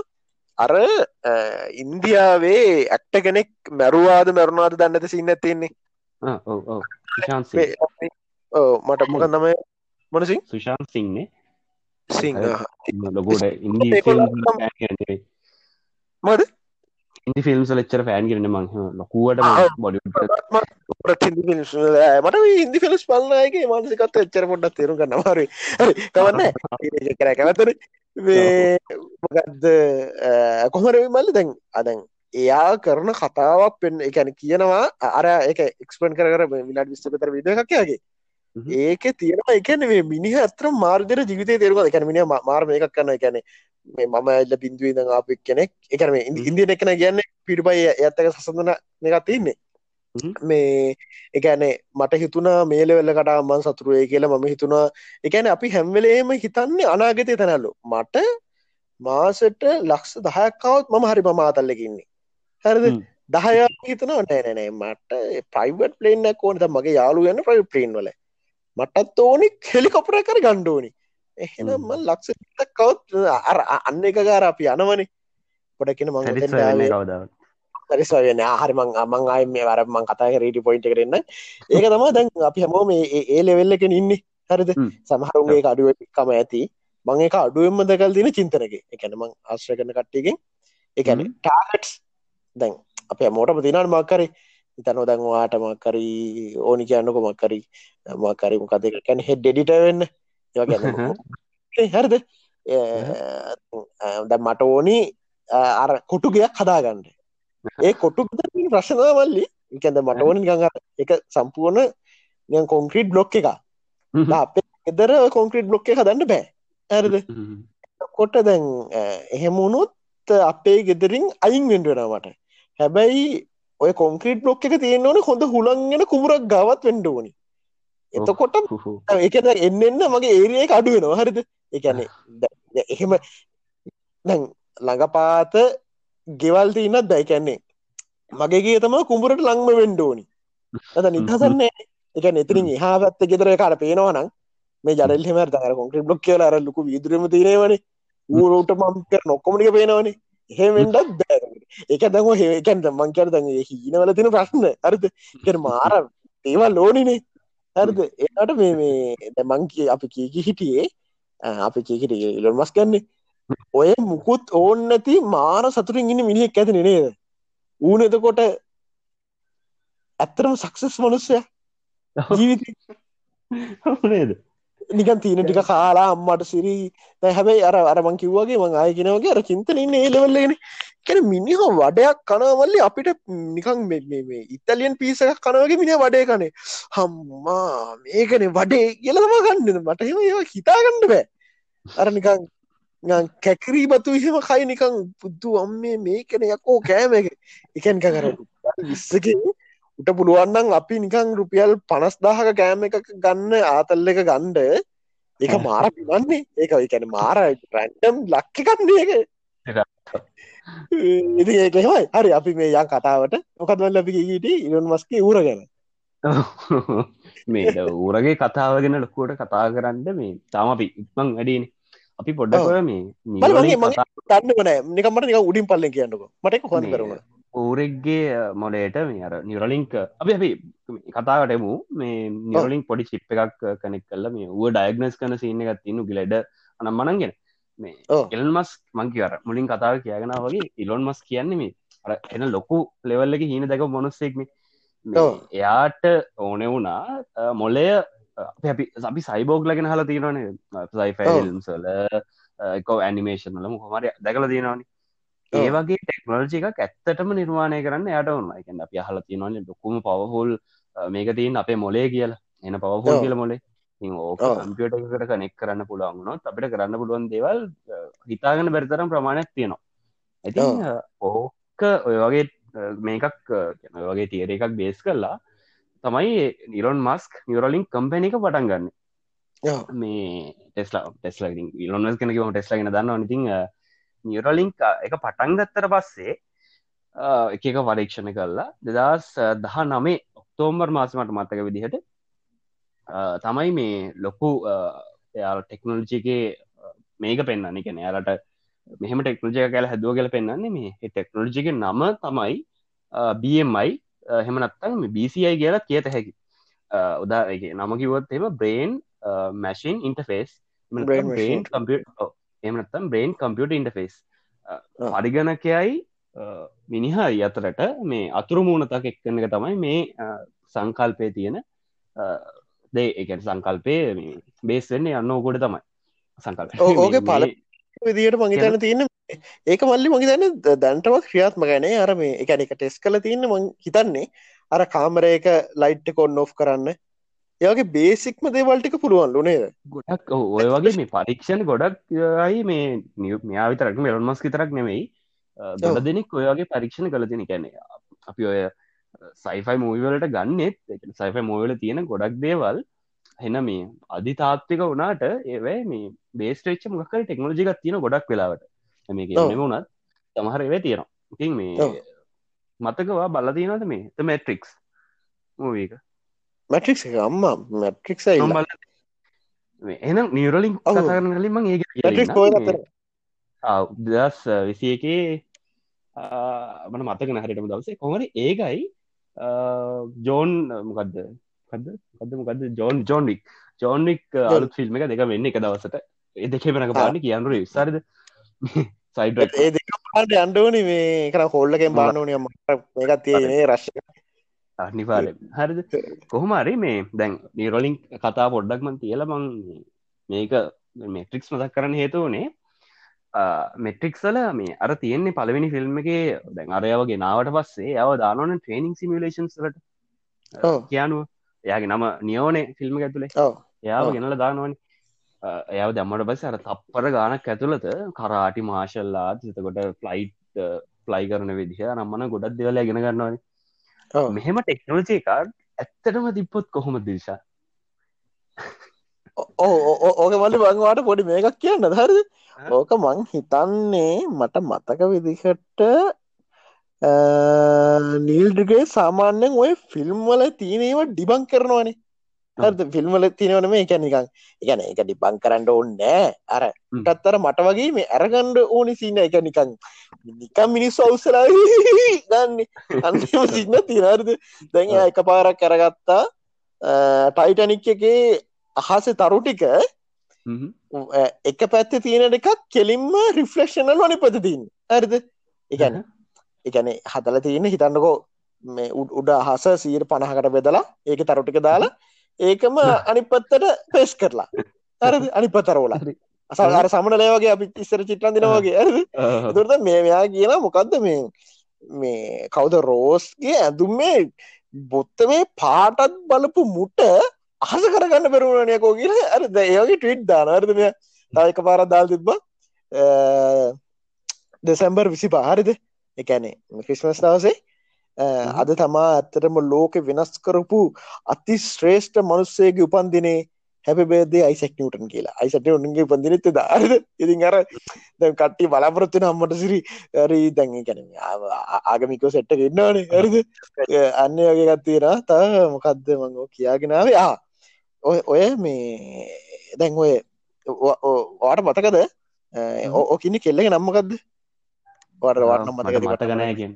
අර ඉන්දියාවේ ඇක්ට කෙනෙක් මැරුවාද මැරුණාද දන්නද සින්න තින්නේ මට මොක නම? මොනසින් සුශාන් සිංනේ සිං ලොකොට ඉන්දි මද ඉදි ෆිල්ම්ස් ලච්චර ෆෑන් කරන මං ලොකුවට මට ඉන්දි ෆිල්ස් පල්ලගේ මානසිකත් එච්චර පොඩ්ඩක් තේරු ගන්න මාර කවන්න කර කැවතර මොකක්ද කොහරවි මල්ල දැන් අදැන් එයා කරන කතාවක් පෙන් එකැන කියනවා අර එක එක්ස්පන් කර විලාට විස්තපතර විඩ එකක්යාගේ ඒක තියෙනවා එකන මේ මිනිහ අතර මාර්දර ජීවිතය තේරුව එකැන මිනි මාර්ම එකක් කන්න එකැන මේ මම එල්ල බින්දුව ද අපක් කෙනෙක් එකන ඉන්දිය එකන කියන්න පිටිපයි ඇත්තක සසඳන එකක් තින්නේ මේ එකනේ මට හිතුනා මේලවෙල්ල කටා මන් සතුරුවේ කියලා මම හිතුනා එකන අපි හැම්වෙලේම හිතන්නේ අනාගතය තැනල්ලු. මට මාසට ලක්ෂ දහයක්කවත් මම හරි මමාතල්ලකින්නේ හැරද? දහය හිතනවා. නෑනෑ මට ප්‍රයිවට් පලේන්න කෝනත මගේ යාලු ගන්න ප්‍රයි පලේන් වල මටත් ඕනි හෙලිකොපර කර ගණ්ඩෝනි එහෙනම ලක්ෂ කවත් අර අන්න එක ගාර අපි යනවනේ. පොඩක්ෙන මං පරිස්වයන හරි මං අමං අය මේ වර මං කතා රීටි පොයින්ට කරන්න ඒක තම දැන් අපි හැමෝ මේ ඒ ලෙවෙල්ලක ඉන්න. හරිද? සමහරුන්ගේ අඩුවකම ඇති. මං එක අඩුවෙන්ම දකල් දින චින්තනක. එකන මං ආශ්‍රය කරන කට්ටියකින්. එකන ටාගටස් දැන් අප මෝටම තිනට මක්කරි ඉතනො දැන්වාට මක්කරී ඕනි කියන්නක මක්කරී මකරි මොකද කැන හෙඩ් ඩෙඩිට වෙන්න. හරිද? දැ මට ඕනි අර කොටු ගයක් හදාගන්න. ඒ කොටු ප්‍රශ්නවල්ලි එකද මට ඕනි ගඟ එක සම්පූර්ණ කොන්ක්‍රීට් බ්ලොක් එක අපේ එදර කොන්ක්‍රීට් බ්ලොක් එක හදන්න බෑ. ඇරද කොට දැන් එහෙමුණුත් අපේ ගෙදරින් අයින් වෙන්ඩුවෙනමට හැබැයි ඔය කොන්ක්‍රීට් බ්ලොක් එක තියෙන ඕන හොඳ හුළන්ගෙන කුමරක් ගවත් වෙන්ඩ ඕනි. එතකොට එක එන්න එන්න මගේ ඒරිය අඩුවෙනවා හරිද? එකනේ එහෙම ළඟපාත ගෙවල් තියන්නත් දැයිකැන්නේ මගේගේ තම කුඹරට ලංම වෙන්ඩෝනි අද නිදසන්න එක නතිරින් එහා පැත්ත ගෙදර කාට පේනවනම් මේ ජඩල් හෙම තර කොන්ක්‍රට බ්ලොක් කියල අර ලොකු විදුරම තිරේවන ඌරෝට මම් කර නොක්කොමටික පේනවනේ එහෙම වෙන්ඩත් බෑ එක දැම හේකැන්ට මංකර දැන් හීනවල තින ප්‍රශ්න. අරද කර මාර ඒවා ලෝනිනේ හරිද? ඒට මේ මේ දැමංකි අපි කීකි හිටියේ. අපි කීකට ඉලොන් මස් ගන්නේ ඔය මුකුත් ඕන්න නැති මාර සතුරින් ඉන්න මිනිහෙක් ඇති නේද? ඌන එතකොට ඇත්තරම සක්සස් මනුස්සය. ජීවිත. නේද නිකන් තියන ටික කාලා අම්මට සිරී හැබැයි අර අරමං කිව්වගේ මං ආයගෙනවගේ අර චින්තන ඉන්න ඒලවල්ලගෙන කැන මිනිහ වඩයක් කනවල්ලි අපිට නිකං මේ ඉතලියන් පිසක් කනවගේ මිනි වඩේ කනේ. හම්මා මේකන වඩේ කියලම ගන්නද මට හෙම ඒවා හිතාගන්න බෑ. අර නිකං කැකරී බතු එහෙම කයි නිකං පුද්දු අම්මේ මේකන යකෝ කෑම එක. එකන්ක කර විස්සක උට පුළුවන්නම් අපි නිකං රුපියල් පනස්දාහක කෑම එක ගන්න ආතල්ල එක ගණ්ඩ ඒක මාර පිවන්නේ ඒක එකැන මාර රැන්ඩම් ලක්ක කන්නේ එක ඉති ඒකෙමයි හරි අපි මේ යන් කතාවට. මොකත්වල් ලබි ඊට ඉරන් මස්ගේ ඌර ගැන. මේ ඌරගේ කතාවගෙන ලොකුවට කතා කරන්න මේ තාම අපි ඉක්මං වැඩීන අපි පොඩ්ඩකොය මේ නිකමට නික උඩින් පල්ලෙන් කියන්නක. මට හො කරුණ ඌරෙක්ගේ මොලේට මේ අර නිරලින්ක අපි අපි කතාවටමු මේ නිරලින් පොඩි චිප් එකක් කනෙක් කල්ල මේ ඌ ඩයගනස් කන සින්න එකත් තින්නු ගිලෙඩ අනම් මනන්ගෙන මේ එල්න් මස් මංකිවර මුලින් කතාව කියගෙන වගේ ඉලොන් මස් කියන්නේ මේ අර එන ලොකු ලෙවල්ලක හීන දැක මොනස්සෙක්ම එයාට ඕනෙ වුණා මොලය අපි අපි සයිබෝග් ලගෙන හලා තියෙනවනේ. සයිෆල්ම්සල එකෝ ඇනිමේෂන් වල මොහමර දැකල තියෙනවානේ ඒ වගේ ටෙක්නෝජි එකක් ඇත්තටම නිර්මාණය කරන්න යට ඔන්න එකන්න අප හල තියෙනවන්නේ ඩොකුම පවහොල් මේක තියන් අපේ මොලේ කියලා. එන පවහෝල් කියල මොලේ ඕක කම්පියට එකට කනෙක් කරන්න පුළුවන්ගුණොත් අපිට කරන්න පුළුවන් දේවල් හිතාගෙන බැරිතරම් ප්‍රමාණයක් තියෙනවා. ඇති ඕක ඔය වගේ මේකක් වගේ තියර එකක් බේස් කරලා තමයි නිරොන් මස්ක් නිරලින් කම්පැන එක පටන් ගන්න. මේ ටෙස්ලා ටෙස්ලා ඉලොන්ස් කෙනක ටෙස්ලාගෙන දන්න නතින් නිරලින්ක් එක පටන් ගත්තර පස්සේ එක එක පරීක්ෂණ කරලා දෙදස් දහ නමේ ඔක්තෝම්බර් මාසමට මත්තක විදිහට තමයි මේ ලොකු එයාල ටෙක්නෝලජිගේ මේක පෙන්න්න එකන යාලට මෙහම ටෙක්නෝජය කල හැදුව කියල පෙන්න්නේ මේ. ටෙක්නෝලජික නම තමයි BMI හෙමනත්තන් BCI කියලා කියත හැකි. උදා නම කිවොත් එම බ්‍රේන් මැසින් ඉන්ටෆේස් කම්පියට එමනත්තම් බ්‍රේන් කම්පියට ඉන්ටෆේස් පරිගණකයයි මිනිහයි අතරට මේ අතුරු මූුණතක් එක්කන එක තමයි මේ සංකල්පය තියෙන දේ. එක සංකල්පය බේස් වෙන්නේ යන්න ඕකොට තමයි. සංකල්ප ඕක පල විදියට මහිතන්න තියන්න ඒක මල්ලි මහිතන්න දැන්ටමත් ක්‍රියාත්ම ගැනේ අර මේ එකන එක ටෙස් කල තියන්න ම හිතන්නේ. අර කාමරයක ලයිට් කොන්න ඔෆ් කරන්න ඒගේ බේසික්ම දේවල්ටික පුළුවන් ලුනේ ගොඩක් ඔය වගේ මේ පරීක්ෂණ ගොඩක් අයි මේ මෙයා විතරක් මෙලොන්මස් විතරක් නෙමෙයි ගොඩ දෙනෙක් ඔයගේ පරීක්ෂණ කළ තින කැනෙ අපි ඔය සයිෆයි මූවලට ගන්නෙත් සයිෆයි මෝවල තියෙන ගොඩක් දේවල්. හෙන මේ අධි තාත්තික වනාට ඒවයි මේ බේස්ටේච්ච මොකර ටෙක්නෝජිකක් තියෙන ගොඩක් වෙලාවට. මේක වුණත් තමහර ඒවේ තියෙනවා. ඉතින් මේ මතකවා බල තියෙනද මේ? ත මැට්‍රික්ස් මූවක මැට්‍රික් අම්ම මැට්‍රික් එනම් නියරලින් කසරන කලින් මං ඒ දස් විසි එකේ මන මතක නැහරටම දවසේ. කොමරි ඒකයි ජෝන් මොකක්ද කද කද මොකද John John Wick John Wick අලුත් ෆිල්ම් එක දෙක වෙන්න එක දවසට. ඒ දෙකේ වෙනක පාන්න කියන්නර විස්සාරද සයිඩ ඒ දෙක පාට අන්ඩෝනි මේ. කර හොල්ලකෙන් බානෝනය මේකත් තියනේ රශ්ක අනිවාරෙන් හරිද? කොහොමරි මේ දැන් නීරොලින් කතා පොඩ්ඩක්මන් තියල මං මේක මෙට්‍රික්ස් මදක් කරන්න හේතුවනේ මෙට්‍රික්සල මේ අර තියෙන්නේ පලවෙනි ෆිල්ම් එක දැන් අරයවගේ නාවට පස්සේ යව දානන ට්‍රේනිං සිමිලේෂන්ස්ලට කියනුව එයාගේ නම නියෝනේ ෆිල්ම් ඇතුළේ යාව ගෙනල දානවනි. එයාව දැම්මට පස අර තප්පර ගානක් ඇතුළත කරාටි මාශල්ලා සිතකොට ෆ්ලයිට් ෆ්ලයි කරන විදිහ නම්මන ගොඩක් දෙවල ගෙන ගන්නවනි මෙහෙම ටෙක්නෝජය කාඩ් ඇත්තටම තිබ්පොත් කොහොම දිශා ඕක මල්ලි බංවාට පොඩි මේකක් කියන්න. හරද ඕක මං හිතන්නේ මට මතක විදිහට නීල්ඩගේ සාමාන්‍යෙන් ඔය ෆිල්ම් වල තියනේවා ඩිබං කරනවානේ හරද? ෆිල්ම්වල තිනවන මේ. එකැනිකං එකන එක ඩිබං කරන්න ඕන්නෑ අර ටත්තර මට වගේ මේ ඇරගණ්ඩ ඕනි සින්න එක. නිකං නිකම් මිනිස් අවසරයි ගන්න. අන්තිම සින්න තිනරද දැන් එක පාරක් කරගත්තා ටයිටනික් එකේ අහස තරු ටික එක පැත්ත තියෙන එකක් කෙලින්ම රිෆලක්ෂනල් වනි පතිතින් ඇරද එකන එකන හතල තියෙන හිතන්නකෝ මේ උඩ අහස සීර පණහකට බෙදලා ඒක තරුටික දාලා ඒකම අනිපත්තට පෙස් කරලා. හරද අනිපතරෝල අසාර සමනලය වගේ අපි ඉස්සර චිට්ලන් දෙනවාගේ ඇ දුරද මේ මෙයා කියන මොකක්ද මේ මේ කවුද රෝස්ගේ ඇඳුම් මේ බොත්ත මේ පාටත් බලපු මුට අහස කරගන්න පෙරුණනයකෝ කියල. අර ඒගේ ටවිට් දානර්ද මෙය? තයක පාර දාල් තිබ්බ. දෙසැම්බර් විසි පහරිද එකැනේ ක්‍රිස්මස් දවසේ අද තමා ඇත්තටම ලෝක වෙනස් කරපු අති ශ්‍රේෂ්ඨ මනුස්සේගේ උපන්දිනේ හැප බේදේ අයිසක් නියටන් කියලා අයිසට උන්ගේ පන්දිනත දාරද ඉතින් අර දැ කට්ටි බලාපොරත්තුන අම්මට සිරි ඇරි දැන් කැන ආගමිකෝ සෙට්ට ඉන්නවානේ. ඇරිද අන්න වගේ ගත්තියෙන ත මොකක්ද මංගෝ කියාගෙනාව යා ඔය ඔය මේ දැන් ඔය වාට මතකද? ඕකින්න කෙල්ලෙ නම්මකක්ද වට වන්න මතක මතගනයකින්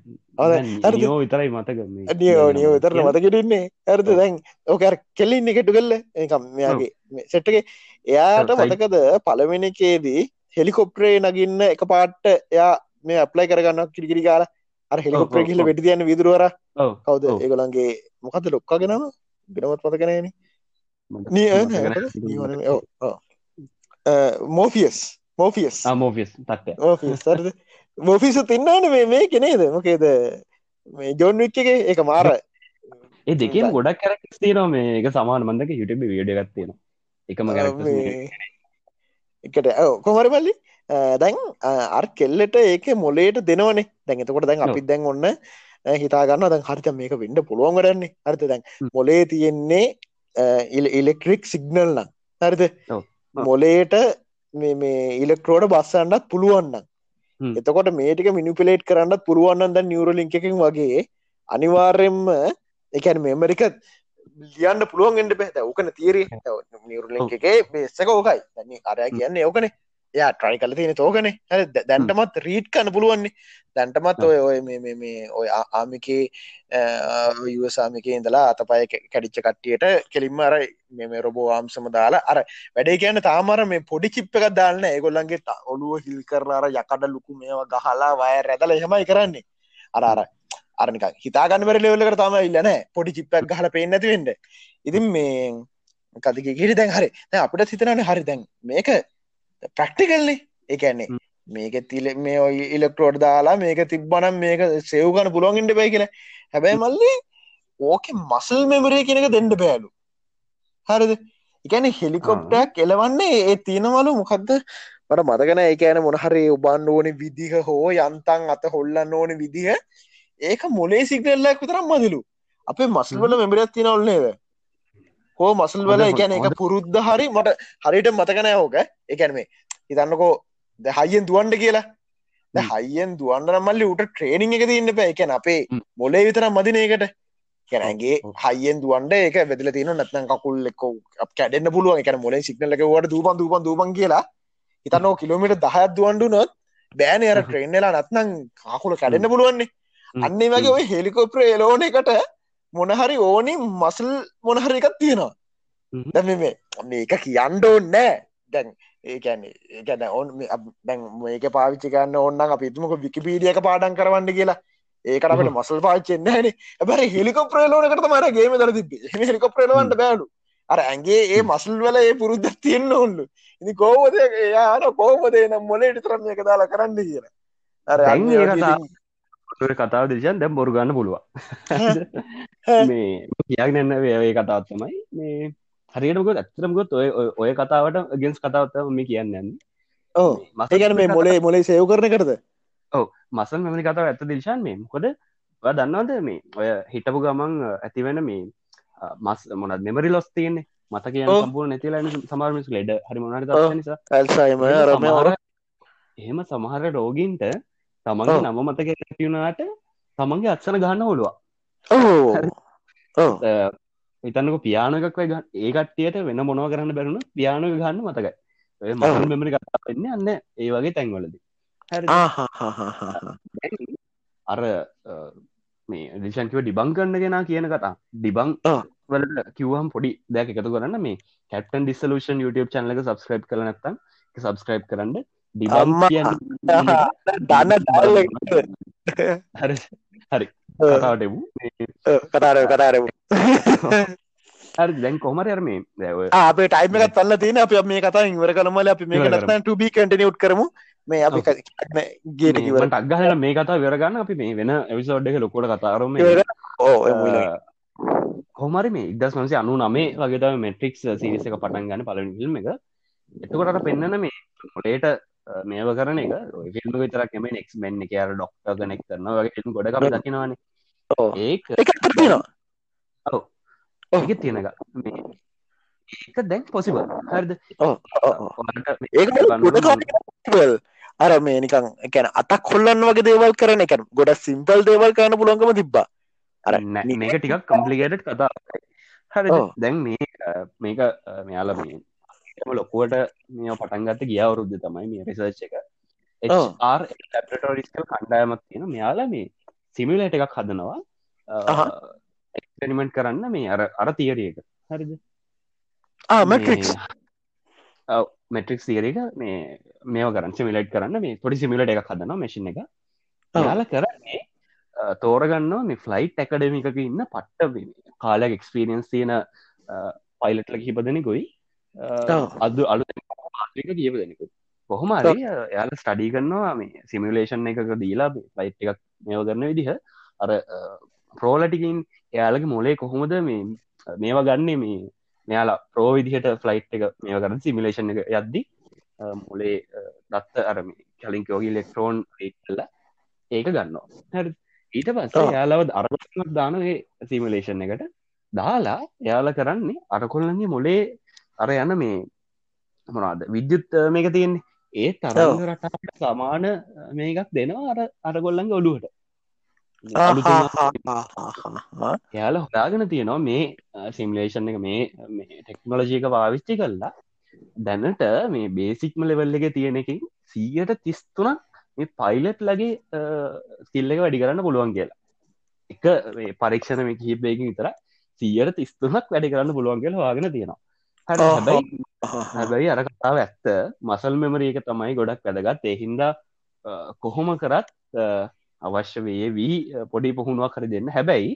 යෝ විතරයි මතක. නියෝ නියෝ විතර මතකටන්නේ ඇරද දැන් ඕකර කෙල්ලින්න එකටු කල්ල එකම් මෙයාගේ සෙට්ටගේ එයාට මතකද පළවෙනකේදී හෙලිකොප්ටරේ නගින්න එක පාට්ට එයා මේ අප්ලයි කරගන්න කිරිකිරි කාල අර හෙලිකොප්ටර කියල වෙටි තියන්න විදුරුවර කවද? ඒගොලන්ගේ මොකද ලොක්කාගෙනම ගෙනමත් මතකනෑන මෝෆියස්. මෝෆියස්. මෝෆියස්. තත්ත මෝෆියස්. සරද මොෆිස තින්නන මේ කෙනේද මොකේද? මේ ජොන් විච්චගේ එක මාර ඒ දෙකම ගොඩක් කැරක්ස් තියනවා මේ. එක සමාන මන්දක යුටබ විඩ ගත්තියෙන එකම එකට කොමර පල්ලි දැන් අර් කෙල්ලට ඒක මොලේට දෙනවනේ. දැන් එතකොට දැන් අපි දැන් ඔන්න හිතාගන්න දැන් හරිත මේක වෙන්න පුළුවන් වැඩන්නේ හරිත දැන්. මොලේ තියෙන්නේ ඉලෙක්ට්‍රික් සිගනල් නම්. ඔව්. මොලේට මේ ඉලෙක්ට්‍රෝඩ බස්සන්නත් පුළුවන්න හ්ම්. එතකොට මේටික මිනිපිලේට් කරන්නත් පුළුවන්නන් ද නිියවරලිංක එකින් වගේ අනිවාර්යෙන්ම එකැන මෙමරික ලියන්න පුළුවන් එට පැ ඕකන තීරී නිියවරලිංක එකේ බේස්සක ඕකයි. අරය කියන්න ඕකනේ යා ට්‍රයි කල තියෙන තෝකන දැන්ටමත් රීට් කන්න පුළුවන්නේ. දැන්ටමත් ඔය ඔය මේ ඔය ආමිකේ යුවසාමික ඉඳලා අතපය කැඩිච්ච කට්ටියට කෙලින්ම අර මෙම රොබෝ ආම්සම දාලා අර වැඩේ කියන්න තාමර මේ පොඩි චිප් එකක් දාන්න ඒගොල්ලන්ගේ ඔළුව හිල් කරලාර යකඩ ලුකු මේවා ගහලා වය රැදල එහෙමයි කරන්නේ. අර අර අරනික හිතාගන්න බැරි ලෙවල්ලකට තම ඉල්ලන පොඩි චිප්පක් ගහල පේන්න ඇතිවෙන්න ඉතින් මේ කතික ගිරි දැන් හරි. අපිට හිතනන හරි දැන් මේක ප්‍රක්ටිකල්න්නේ ඒකන්නේ හ්ම්. මේක තිල මේ ඔය ඉලෙක්ට්‍රෝඩ් දාලා මේක තිබ්බනම් මේක සෙව්ගන පුළුවන්ගට බයි කියලා. හැබැයි මල්ලි ඕක මසල් මෙමරේ කෙනක දෙන්නට බෑලු හරිද? එකන හෙලිකොප්ටක් එලවන්නේ ඒ තියෙනවලු. මොකක්ද මට මතකන ඒකෑන මොනහරි ඔබන්න ඕන විදිහ හෝ යන්තන් අත හොල්ලන්න ඕන විදිහ. ඒක මොලේ සිගනල්ලක් විතරම් මදිලු. අපේ මසල් වල මෙමරත් තියෙනවල්නේද හෝ මසල් වල එකන එක පුරුද්ධ හරි මට හරිට මතකනෑ ඕක. එකැන මේ හිතන්නකෝ ද හයියෙන් දුවන්ඩ කියලා. හයියෙන් දුවන්න මල්ලි උට ට්‍රේනිං එක තින්න පැ එකැන අපේ. මොලේ විතරම් මදිනයකට කැනගේ. හයියෙන් දුවන්ඩ එක වෙදල තින නැත්න කකුල් එක්ක කැඩෙන්න්න පුළුවන්. එක මොලේ සිගනලක වට දූපන් දූපන් දූපන් කියලා. හිතන්නෝ කිලෝමිට දහත් දුවන්ඩු නොත් බෑන අර. ට්‍රේන්ලා නත්නං කාකුල කැඩෙන්න්න පුළුවන්නේ. අන්නේ වගේ ඔය හෙලිකොප්‍ර එලෝන එකට මොනහරි ඕනි මසල් මොනහරි එකක් තියෙනවා. දැ මේ මේක කියන්න ඕන්න දැන් ඒකැන්නේ ඒකැන ඔන් දැන් මේක පාවිච්චි කන්න ඔන්න අපිතුමක විකිපීඩියක පාඩන් කරවන්න කියලා. ඒකට අපට. මසල් පාච්චෙන්න න බැ හෙලිකොප්‍රේලෝනකට මර ගේම දර තිබ හෙලිකොප්‍රේලවන්ට බෑලු. අර ඇගේ ඒ. මසල් වල ඒ පුරුද්ධ තියෙන්න්න ඔන්නු ඉනි කෝවද යාන කෝමදේ නම් මොලට තරම එක දාලා කරන්න කියලා. අර ඔය කතාව දිශන් දැම් බොරු ගන්න පුළුවන්. මේ කියන්න වේ කතාවත් තමයි. මේ හරියටමකොත් ඇත්තරමකොත් ඔය ඔය- කතාවට ගෙන්ස් කතාවත්තම මේ කියන්න යන්න ඕ ඒකැන මේ මොලේ මොලේ සයව කරන කරද මසල් මෙමනි කතාව ඇත්ත දිශන් මේ. ඔය දන්නවද මේ ඔය හිටපු ගමන් ඇතිවෙන මේ මස් මොනත් මෙමරි ලොස් තියන්නේ. මත කිය ඔව්. සම්පූර් නැතිලා සමාර්මිස් ලෙඩ හරි මොනට නිසා. ඇල්සයිම රම එහෙම සමහර රෝගීන්ට තමන්ගේ. නම මතක ඇතිවුණාට තමන්ගේ අත්සන ගන්න හොළුව හිතන්නක පියාන එකක් ව ඒ කට්ටියට වෙන මොනව කරන්න බැරුණ පියානක ගන්න මතකයි. ඔය මසල් මෙමරි කතා වෙන්න අන්න ඒ වගේ තැන්වලද. අර මේ දිශංකිව ඩිබං කරන්න කෙනා කියන කතා. ඩිබං. වලට කිව්වම් පොඩි දැක එකතු කරන්න. මේ කැප්ටන් ඩිස්සලූෂන් YouTube චනලක සබස්ක්‍රයිබ් කර නැත්තම් සබස්ක්‍රයිබ් කරන්න. දන්න ඩල් හරි හරි. මේ කතාර කතාර හරි දැන් කොහමරි අර මේ අපේ ටයිම එකත් පල්ල තින අප මේ කතා ඉවර කළමල අපි ඉවර නත්න ටබී කටනියුට් කරමු මේ අපි ඔව්. ගේට කිවර ටක්ගහල මේ කතා වෙරගන්න අපි මේ වෙන එවිසෝඩ් එක ලොකොට කතාරම ඕ හොමරි මේ ඉදස් මන්සේ අනු නමේ වගේතම මෙට්‍රික්ස් සිරිස එක පටන් ගන්න පලන ෆිල්ම් එක එතකොටට පෙන්න්නන මේ මොලේට මේව කරන එක. ෆිල්ම් විතරක් එම නෙක්ස් මෙන්න එක අර ඩොක්ට කනෙක් කරන වගේ ෆිල්ම් ගොඩ දකිනවාන. ඒක ඔව්. ඒක තියෙනක මේ ඒක දැන් පොසිබල් හරිද? ගොඩ අර මේ නිකන් එකැන අතක් කොල්ලන්න වගේ දේවල් කරන එක. ගොඩ සිම්පල් දේවල් කරන පුළොන්ගම තිබ්බා. අර මේක ටිකක් කම්පලිකේට් කතා හරි. දැන් මේ මේක මෙයාල මේ එම ලොකුවට මේ පටන්ගත්ත ගිය අවුරුද්ධ තමයි මේ රිසර්ච් එක. ලැපටෝරිස්කල් කණ්ඩායමක් තියෙන මෙයාලා මේ සිමිලට එකක් හදනවා. එක්ස්පෙරිමෙන්ට් කරන්න මේ අර අර තියරියක හරිද මට්‍රික්ස් මෙට්‍රික් සියරක මේ මේ කරන්න සිමිලට් කරන්න මේ පොඩි සිමිලට එකක් හදනවා මැසින් එක. යාල කරන්නේ තෝරගන්නවා මේ ෆ්ලයිට් ඇකඩමිකක ඉන්න පට්ට කාලයක් එක්ස්පිරියන්ස් තියෙන පයිලට්ල හිපදනෙකුයි ඔව්. අද අලු කියප දෙනෙකු කොහොම අරි යාල ස්ටඩී කරනවා මේ සිමිලේෂන් එකක දීලා ලයිට් එකක් මේව කරන විදිහ. අර ප්‍රෝලටිකින් එයාලගේ මොලේ කොහොමද මේ මේවා ගන්නේ? මේ මෙයාලා ප්‍රෝ විදිහට ෆ්ලයිට් එක මේව කරන සිමිලේෂන් එක යද්දි මොලේ දත්ත අරම කලින් කෝගි ලෙක්ට්‍රෝන් ටල්ල ඒක ගන්නවා. හැරි. ඊට පස්සේ. යාලව අරගොල්ලක් දාන සිමලේෂන් එකට. දාලා යාල කරන්නේ අරකොල්ලගේ මොලේ අර යන මේ මොනාද විද්‍යුත් මේක තියෙන්නේ. ඒ තරංග රටාට සමාන මේකක් දෙනවා අර අරගොල්ලන්ගේ ඔඩුවට යාල හොදාගෙන තියෙනවා මේ සිම්ලේෂන් එක මේ ටෙක්නොලජීක පාවිච්චි කල්ලා දැනට මේ බේසික්ම ලෙවල් එක තියෙන එකින් සීයට තිස්තුනක් මේ පයිලට් ලගේ ස්කිල්ල එක වැඩි කරන්න පුළුවන් කියලා. එක පරීක්ෂණ මේ කිහිපයකින් විතර සීයට තිස්තුනක් වැඩි කරන්න පුළුවන් කියලා වාගෙන තියෙනවා හ හැබැයි හැබැයි අර කතාව ඇත්ත. මසල් මෙමරී එක තමයි ගොඩක් වැදගත්. එහින්දා කොහොම කරත් අවශ්‍ය වේ වී පොඩි පොහුණුවක් කර දෙන්න. හැබැයි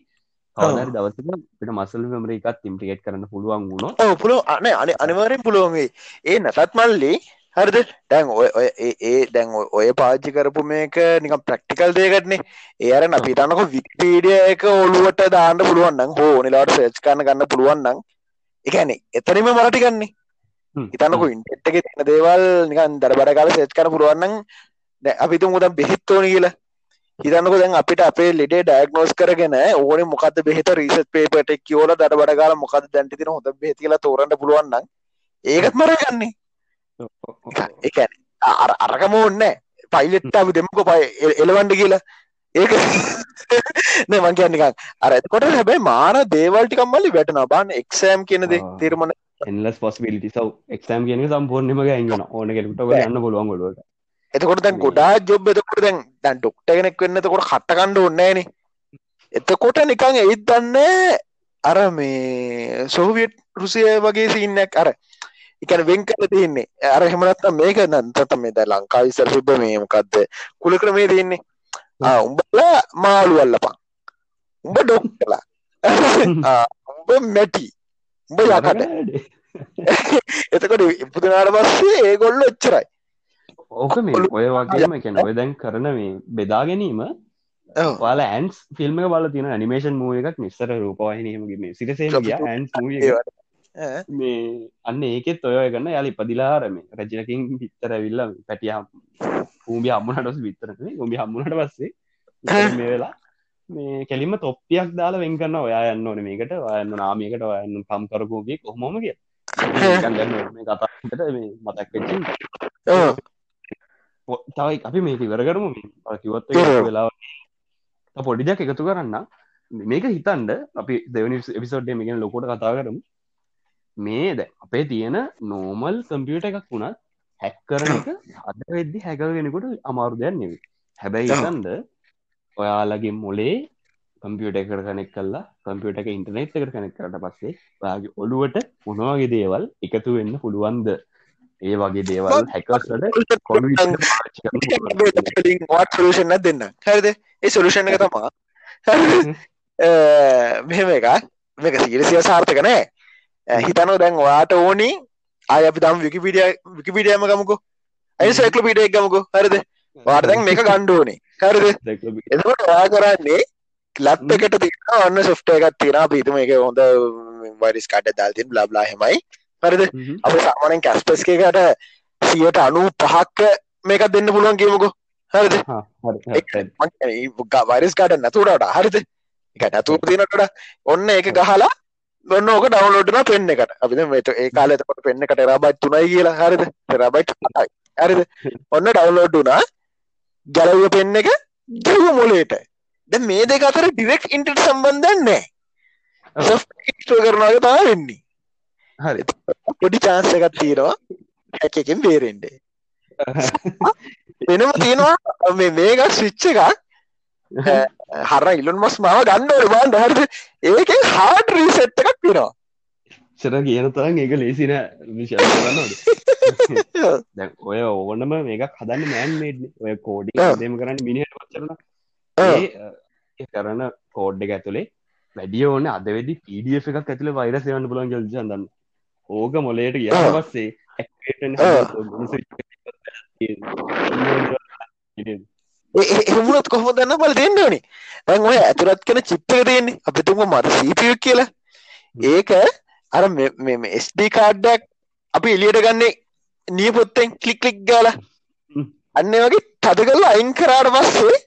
කවදරි දවසක පිට මසල් මෙමරීකත් ඉම්ප්‍රිකේට් කරන්න පුළුවන් වුණොත් ඔව් පුළුවන්. අනේ අනේ අනිවාර්යෙන් පුළුවන් වෙයි. ඒ නැතත් මල්ලි හරිද? දැන් ඔය ඒ දැන් ඔය- පාච්චි කරපු මේක නිකන් ප්‍රැක්ටිකල් දෙයකටනේ ඒ අර අපි හිතන්නකො විකිපීඩියා එක ඔළුවට දාන්න පුළුවන් නම් හෝ ඕනෙලාට සර්ච් කරන්න ගන්න පුළුවන් කියන්නේ එතනම මරටි ගන්නේ ඉන්ටර්නෙට් එකේ තියෙන දේවල් නිකන් දරබඩ කාලා සර්ච් කරන්න පුළුවන් නම් දැන් අපි හිතමු දැන් බෙහෙත් ඕනි කියලා. හිතන්නකො දැන් අපිට අපේ ලෙඩේ ඩයග්නෝස් කරගෙන ඕනේ මොකද්ද බෙහෙත රිසර්ච් පේපර් එකක් කියවලා දරබඩ කාලා මොකද්ද දැන් තියෙන හොඳ බෙහෙත කියලා තෝරන්න පුළුවන් නම් ඒකත් මරගන්නේ අර අරකම ඕනේ පයිලට් අපි දෙමුකෝ පයි එලවන්න කියලා ඒක නෑ මං කියන්නේ නිකන් අර එතකොට හැබැයි මාන දේවල් ටිකක් මල්ලි වැටෙනවා. බලන්න එක්සෑම් කියන දේ. තීරමන එන්ලස් පොස්බිලිටි සව් එක්ෂම් කියන සම්පූර්ණම ගැන්ගෙන ඕන කෙලුට යන්න පුළුවන් ගොලුවට එතකොට දැන් මේ- ගොඩා ජොබ් එතකොට දැන් දැන් ඩොක්ටර් කෙනෙක් වෙන්න එතකොට කට කන්න ඕනේ නෑනේ එතකොට නිකන් එයිත් දන්නේ අර මේ සෝවියට් රුසිය වගේ සීන් එකක්. අර කියන්නේ වෙන් කරලා තියෙන්නේ. අර එහෙම නැත්නම් මේක නැත්නම් මේ දැන් ලංකාවේ ඉස්සර තිබ්බ මේ මොකද්ද? කුල ක්‍රමයේ තියෙන්නේ උඹලා මාළු අල්ලපන් උඹ ඩොක්ටර්ලා ආ උඹ මැටි උඹ යකඩ එතකොට ඉපදුනාට පස්සේ ඒගොල්ලෝ එච්චරයි ඕක මේ ඔය වගේම කැන ඔය දැන් කරන මේ බෙදා ගැනීම වාල ඇන්ස් ෆිල්ම් බල තින නිමේෂන් මූ එකක් නිස්සර රූපවාහිනීමගේ මේ සිරසේ ඇන්ස්. මේ අන්න ඒකෙත් ඔය ගන්න යාලි පදිලාරම රජනකින් පිත්තර විල්ල පැටියම් පූම්බි හම්මුණටස් විතරන උඹි හම්මුණට පස්සේ මේ වෙලා මේ කෙලිම තොප්පියක් දාලා වෙන් කරන්න ඔයා යන්න ඕන මේකට ඔයන්න නාමියකට ඔයන්න පම් කරකෝගේ කොහොම කිය කතාට මේ මතක් තවයි අපි මේක ඉවර කරමු. කිවත්. වෙලා පොඩි දෙයක් එකතු කරන්න. මේක හිතන්ඩ අපි දෙවනි එපිසෝඩ්ඩ මේගෙන ලොකොට කතා කරමු. මේ ද අපේ තියෙන නෝමල් කම්පියට එකක් වුණත් හැක් කරන එක අද වෙද්දි හැකගෙනෙකුට අමාරුදයන් නෙවි හැබැයි ඔව්. හිතන්ද ඔයාලගේ මොලේ කම්පියට එකට කනෙක් කල්ලා කම්පියට එක ඉන්ටනෙට් එකට කනෙක් කරට පස්සේ ඔයාගේ ඔළුවට උනවාගේ දේවල් එකතු වෙන්න පුළුවන්ද? ඒ වගේ දේවල් වාට සලූෂන් දෙන්න හරිද ඒ සොලුෂන් එක තමා මෙහෙම එක මේක සීරසිය සාර්ථක නෑ. හිතනෝ දැන් ඔයාට ඕනි අය අපි දම් විකිපිඩිය විකිපිඩියම ගමුකෝ. ඇයි සැකල පිඩක් ගමුකෝ. හරිද? වාට දැන් මේක ගණ්ඩෝනේ හරිද? එතකොට ඔයා කරන්නේ ලප් එකට තින ඔන්න සොෆ්ට එකක් තින පිතුම එක හොඳ වරිස් කට දල්තින් බ්ලබ්ලා හෙමයි හරිද? අප සාමානෙන් කැස්පස්කකට සියට අනු පහක්ක මේක දෙන්න පුළුවන් කියමුකෝ. හරිද? වරිස් කාට නැතුරට හරිද? එක නැතුව තිනට ඔන්න ඒක ගහලා ඔන්න ඕක ඩවන්ලෝඩ්න පෙන්න්න එකට. අපි මේට ඒ කාලතකට පෙන්න්න එකට රබයි් තුනයි කියලා. හරිද? රබයි් හරිද? ඔන්න ඩවන්ලෝඩ් වනා ගැලව පෙන්න එක ගැව මොලේට ද මේ දෙක අතර ඩිරෙක් ඉන්ට සම්බන්ධන්න කරනගේ තා වෙන්නේ. හරි. පොඩි චාන්ස එකත් තියෙනවා. හැකකින් බේරෙන්ඩේ වෙනම තියෙනවා. මේ මේක ස්විච්ච එකක් හර ඉල්ලුන් මස් මාව ගන්නවට බාන්ඩ හරිද? ඒකෙන් හාඩ රීසෙට් එකක් වෙනවා. සර කියන තරන් ඒක ලේසින විශාලන්නද දැන් ඔය ඕනම මේක හදන්න මෑන් මේඩ් ඔය කෝඩි. දෙම කරන්න මිනිහට. ඒ කරන කෝඩ් එක ඇතුළේ වැඩිය ඕන අද වෙදි පඩ එකක් ඇතුළ වෛරස් යන්න පුලන් ජල්ජ දන්න. ඕක මොලේට ගිය. පස්සේ එහමුණත් කොහොම දන්න බල දෙන්නනේ දැන් ඔය ඇතුරත් කෙන චිප්පක දෙන්නේ අපිතුම මට සීපියක් කියලා. ඒක අර ස්ඩ කාඩ්ඩක් අපි එලියට ගන්නේ නිය පොත්තෙන් කලික් කලික් ගාල. අන්න වගේ තද කරලා අයින් කරාට පස්සේ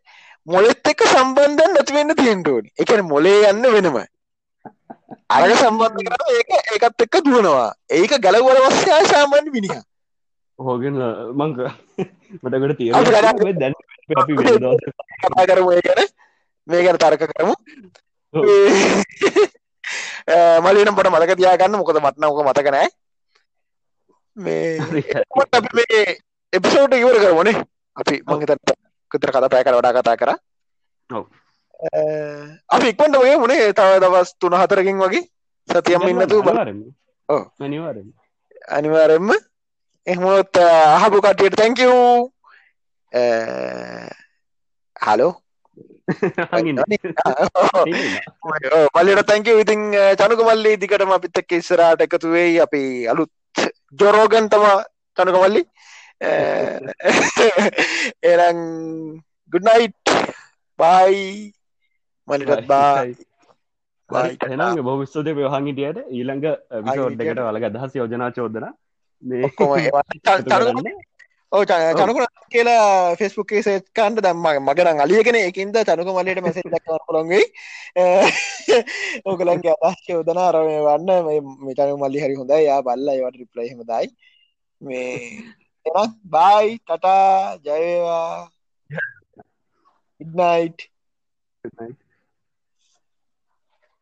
මොලෙත් එක්ක සම්බන්ධන් නැතිවෙන්න තියෙන්ටෝනි එකන මොලේ යන්න වෙනම. අරග සම්බන්ධ කරන ඒක ඒකත් එක්ක දුවනවා. ඒක ගැලවල වස්්‍යය සාමාන්‍ය මිනිහ හෝගෙන මංක මටකට තිය දැන් අපි කතා කරමු ගැන. මේ ගැන තර්ක කරමු. මලිනම් පොට මතක තියාගන්න. මොකද මටනවක මතක නෑ මේ හරි. කොට අපි මේ එපිසෝට ඉවර කරමනේ. අපි මංහිතට කතර කතා පෑ කර වඩා කතා කර. අපි ඉක්මට වගේ මුණේ තව දවස් තුන හතරකින් වගේ. සතියම ඉන්නතු. අනිවාර්යෙන්ම. අනිවාරෙන්ම එහමොත් අහපු කටියට තැංකව් හලෝ අහන් ඉන්න. ඉන්න. මල්ලට තැංක ඉතින් චනුක මල්ලි දිකටම අපිත් එක්ක ඉස්සරට එකතු වෙයි. අපි අලුත් ජොරෝගන් තම චනුක මල්ලි එරං ගුඩ්නයිට් බයි මලිටත් බා හරි. එහෙනම් බොහොම ස්තුතියි ඔබ අහන් හිටියට ඊළඟ එපිසෝඩ් එකට ඔයාලගේ අදහස් යෝජනා චෝදනා. මේ ඔක්කොම චනකුණ කියලා ෆෙස්බුක්ේ සේකන්ට දම්ම මගන අලියගෙන එකින්ද චනුක මලට මැසි දක්වන්න පුළොන්ගේ ඕකලන්ගේ අදස් යෝදන අරමය වන්න. මේ චනු මල්ලි හරි හොඳයි. යා බල්ල ඒවට රිප්ලයි හමදයි මේ එමත් බයි ටටා ජයවා ඉඩ්නයිට්.